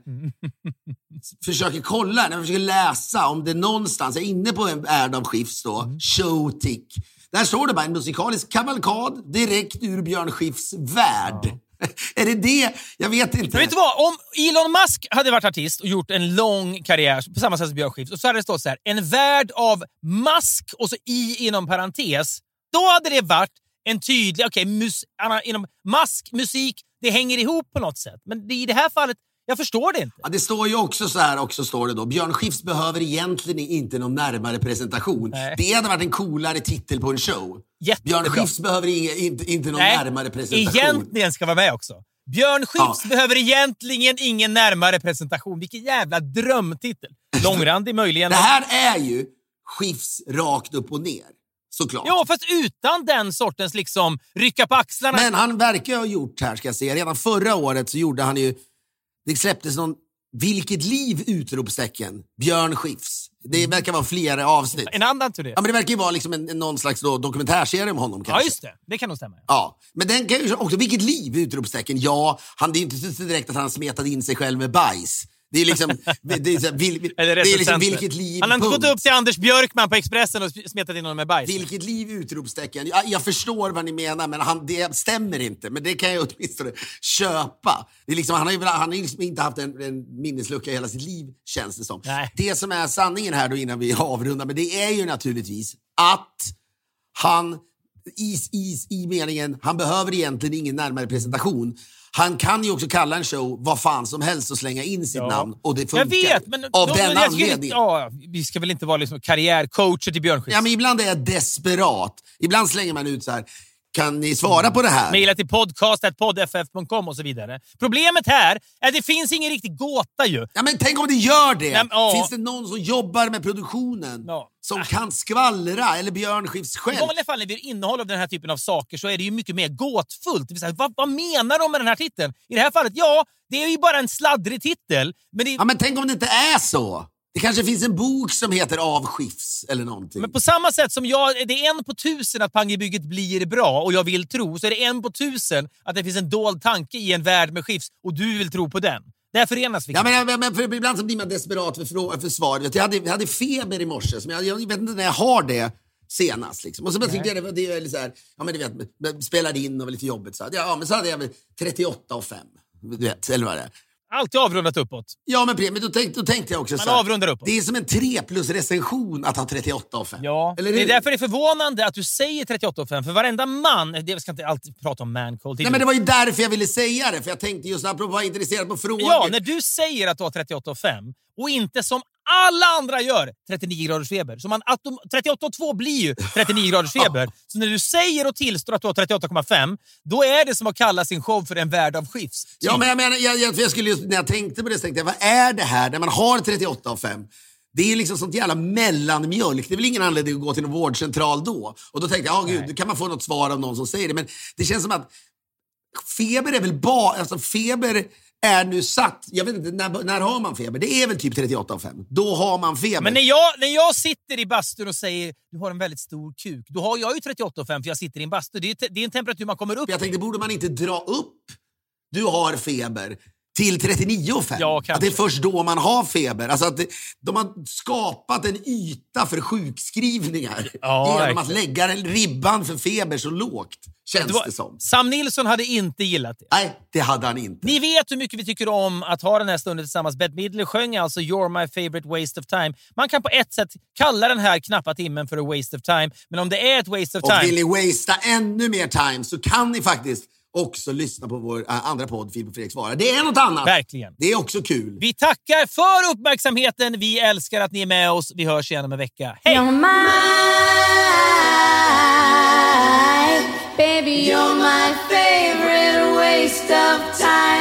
försöker kolla, när jag försöker läsa om det någonstans, jag är inne på en av Skifs då, Mm. Showtick. Där står det bara en musikalisk kavalkad direkt ur Björn Skifs värld. är det det? Jag vet inte. Men vet du vad? Om Elon Musk hade varit artist och gjort en lång karriär på samma sätt som Björn Skifs och så hade det stått så här, en värld av mask och så i inom parentes. Då hade det varit en tydlig, okej, mus, ana- inom mask, musik, det hänger ihop på något sätt. Men det, i det här fallet, jag förstår det inte. Ja, det står ju också så här, också står det då. Björn Skifs behöver egentligen inte någon närmare presentation. Nej. Det hade varit en coolare titel på en show. Jättebra. Björn Skifs behöver inge, inte, inte någon närmare presentation. egentligen ska vara med också. Björn Skifs Ja. behöver egentligen ingen närmare presentation. Vilken jävla drömtitel. Långrandig möjligen. Det här är ju Skifs rakt upp och ner. Såklart. Ja, fast utan den sortens liksom rycka på axlarna. Men han verkar ha gjort här, ska jag säga. Redan förra året så gjorde han ju... Det släpptes någon Vilket liv! utropstecken. Björn Skifs. Det verkar vara flera avsnitt. En annan turné. Ja, men det verkar ju vara liksom en, någon slags då, dokumentärserie om honom. Kanske. Ja, just det. Det kan nog stämma. Ja, men den kan ju också, vilket liv! Utropstecken. Ja, han, det är ju inte direkt att han smetade in sig själv med bajs. Det är liksom, det är så, vil, det är liksom vilket liv, Han har inte gått upp till Anders Björkman på Expressen och smetat in honom med bajs. Vilket liv! Utropstecken. Jag, jag förstår vad ni menar, men han, det stämmer inte. Men det kan jag åtminstone köpa. Det är liksom, han har ju, han har liksom inte haft en, en minneslucka i hela sitt liv, känns det som. Nej. Det som är sanningen här då innan vi avrundar, men det är ju naturligtvis att han i, i, i meningen, han behöver egentligen ingen närmare presentation. Han kan ju också kalla en show vad fan som helst och slänga in sitt Ja. namn och det funkar. Jag vet, men... Av då- den anledningen. Ja, vi ska väl inte vara liksom karriärcoacher till Björn Skifs. Ja, men ibland är jag desperat. Ibland slänger man ut så här. Kan ni svara på det här? Mejla till podcast.podff.com och så vidare. Problemet här är att det finns ingen riktig gåta ju. Ja, men tänk om det gör det! Nej, men. Finns det någon som jobbar med produktionen Ja. som kan skvallra? Eller Björn Skifs I själv? vanliga fall när vi innehåll av den här typen av saker så är det ju mycket mer gåtfullt. Det vill säga, vad, vad menar de med den här titeln? I det här fallet, ja, det är ju bara en sladdrig titel. Men, det, Ja, men tänk om det inte är så? Det kanske finns en bok som heter Av Skifs eller någonting. men på samma sätt som jag, det är en på tusen att Pangebygget blir bra och jag vill tro, så är det en på tusen att det finns en dold tanke i en värld med Skifs och du vill tro på den. Där förenas vi. Ja, men, men, men för ibland så blir man desperat för, för svar. Jag hade, jag hade feber i morse, så jag, jag vet inte när jag har det senast. Liksom. Och så bara tyckte jag det det är så här, ja, men du vet, spelade in och var lite jobbigt. Så, ja, men så hade jag väl 38 och 5. Du vet, eller vad det är. Alltid avrundat uppåt. Ja, men, men då, tänkte, då tänkte jag också Man så här, avrundar uppåt. Det är som en 3 plus recension att ha 38 och 5. Ja, Eller det är därför det är förvånande att du säger 38,5 för varenda man, det jag ska inte alltid prata om mancold. Nej, men det var ju därför jag ville säga det. För jag tänkte just apropå att vara intresserad på frågor. Ja, när du säger att du har 38,5 och inte som alla andra gör 39 graders feber. Så man, autom- 38,2 blir ju 39 graders feber. Så när du säger och tillstår att du har 38,5 då är det som att kalla sin show för en värld av skifs. Ja, men jag menar, jag, jag, jag skulle just, när jag tänkte på det så tänkte jag, vad är det här när man har 38 och 5? Det är liksom sånt jävla mellanmjölk. Det är väl ingen anledning att gå till en vårdcentral då? Och då tänkte jag, ja gud, då kan man få något svar av någon som säger det. Men det känns som att feber är väl bara, alltså feber är nu satt. Jag vet inte, när, när har man feber? Det är väl typ 38 och 5. Då har man feber. Men när jag, när jag sitter i bastun och säger du har en väldigt stor kuk, då har jag ju 38,5 för jag sitter i en bastu. Det är, det är en temperatur man kommer upp Jag tänkte, borde man inte dra upp du har feber till 39,5. Ja, att det är först då man har feber. Alltså att det, de har skapat en yta för sjukskrivningar Ja, genom att lägga ribban för feber så lågt, känns Det det, var, som. Sam Nilsson hade inte gillat det. Nej, det hade han inte. Ni vet hur mycket vi tycker om att ha den här stunden tillsammans. Bette Midler sjöng alltså “You're my favorite waste of time”. Man kan på ett sätt kalla den här knappa timmen för a waste of time, men om det är ett waste of Och time... vill ni wastea ännu mer time så kan ni faktiskt också lyssna på vår äh, andra podd, Filip och Fredrik svarar. Det är något annat. Verkligen. Det är också kul. Vi tackar för uppmärksamheten. Vi älskar att ni är med oss. Vi hörs igen om en vecka. Hej! You're my, baby, you're my favorite waste of time.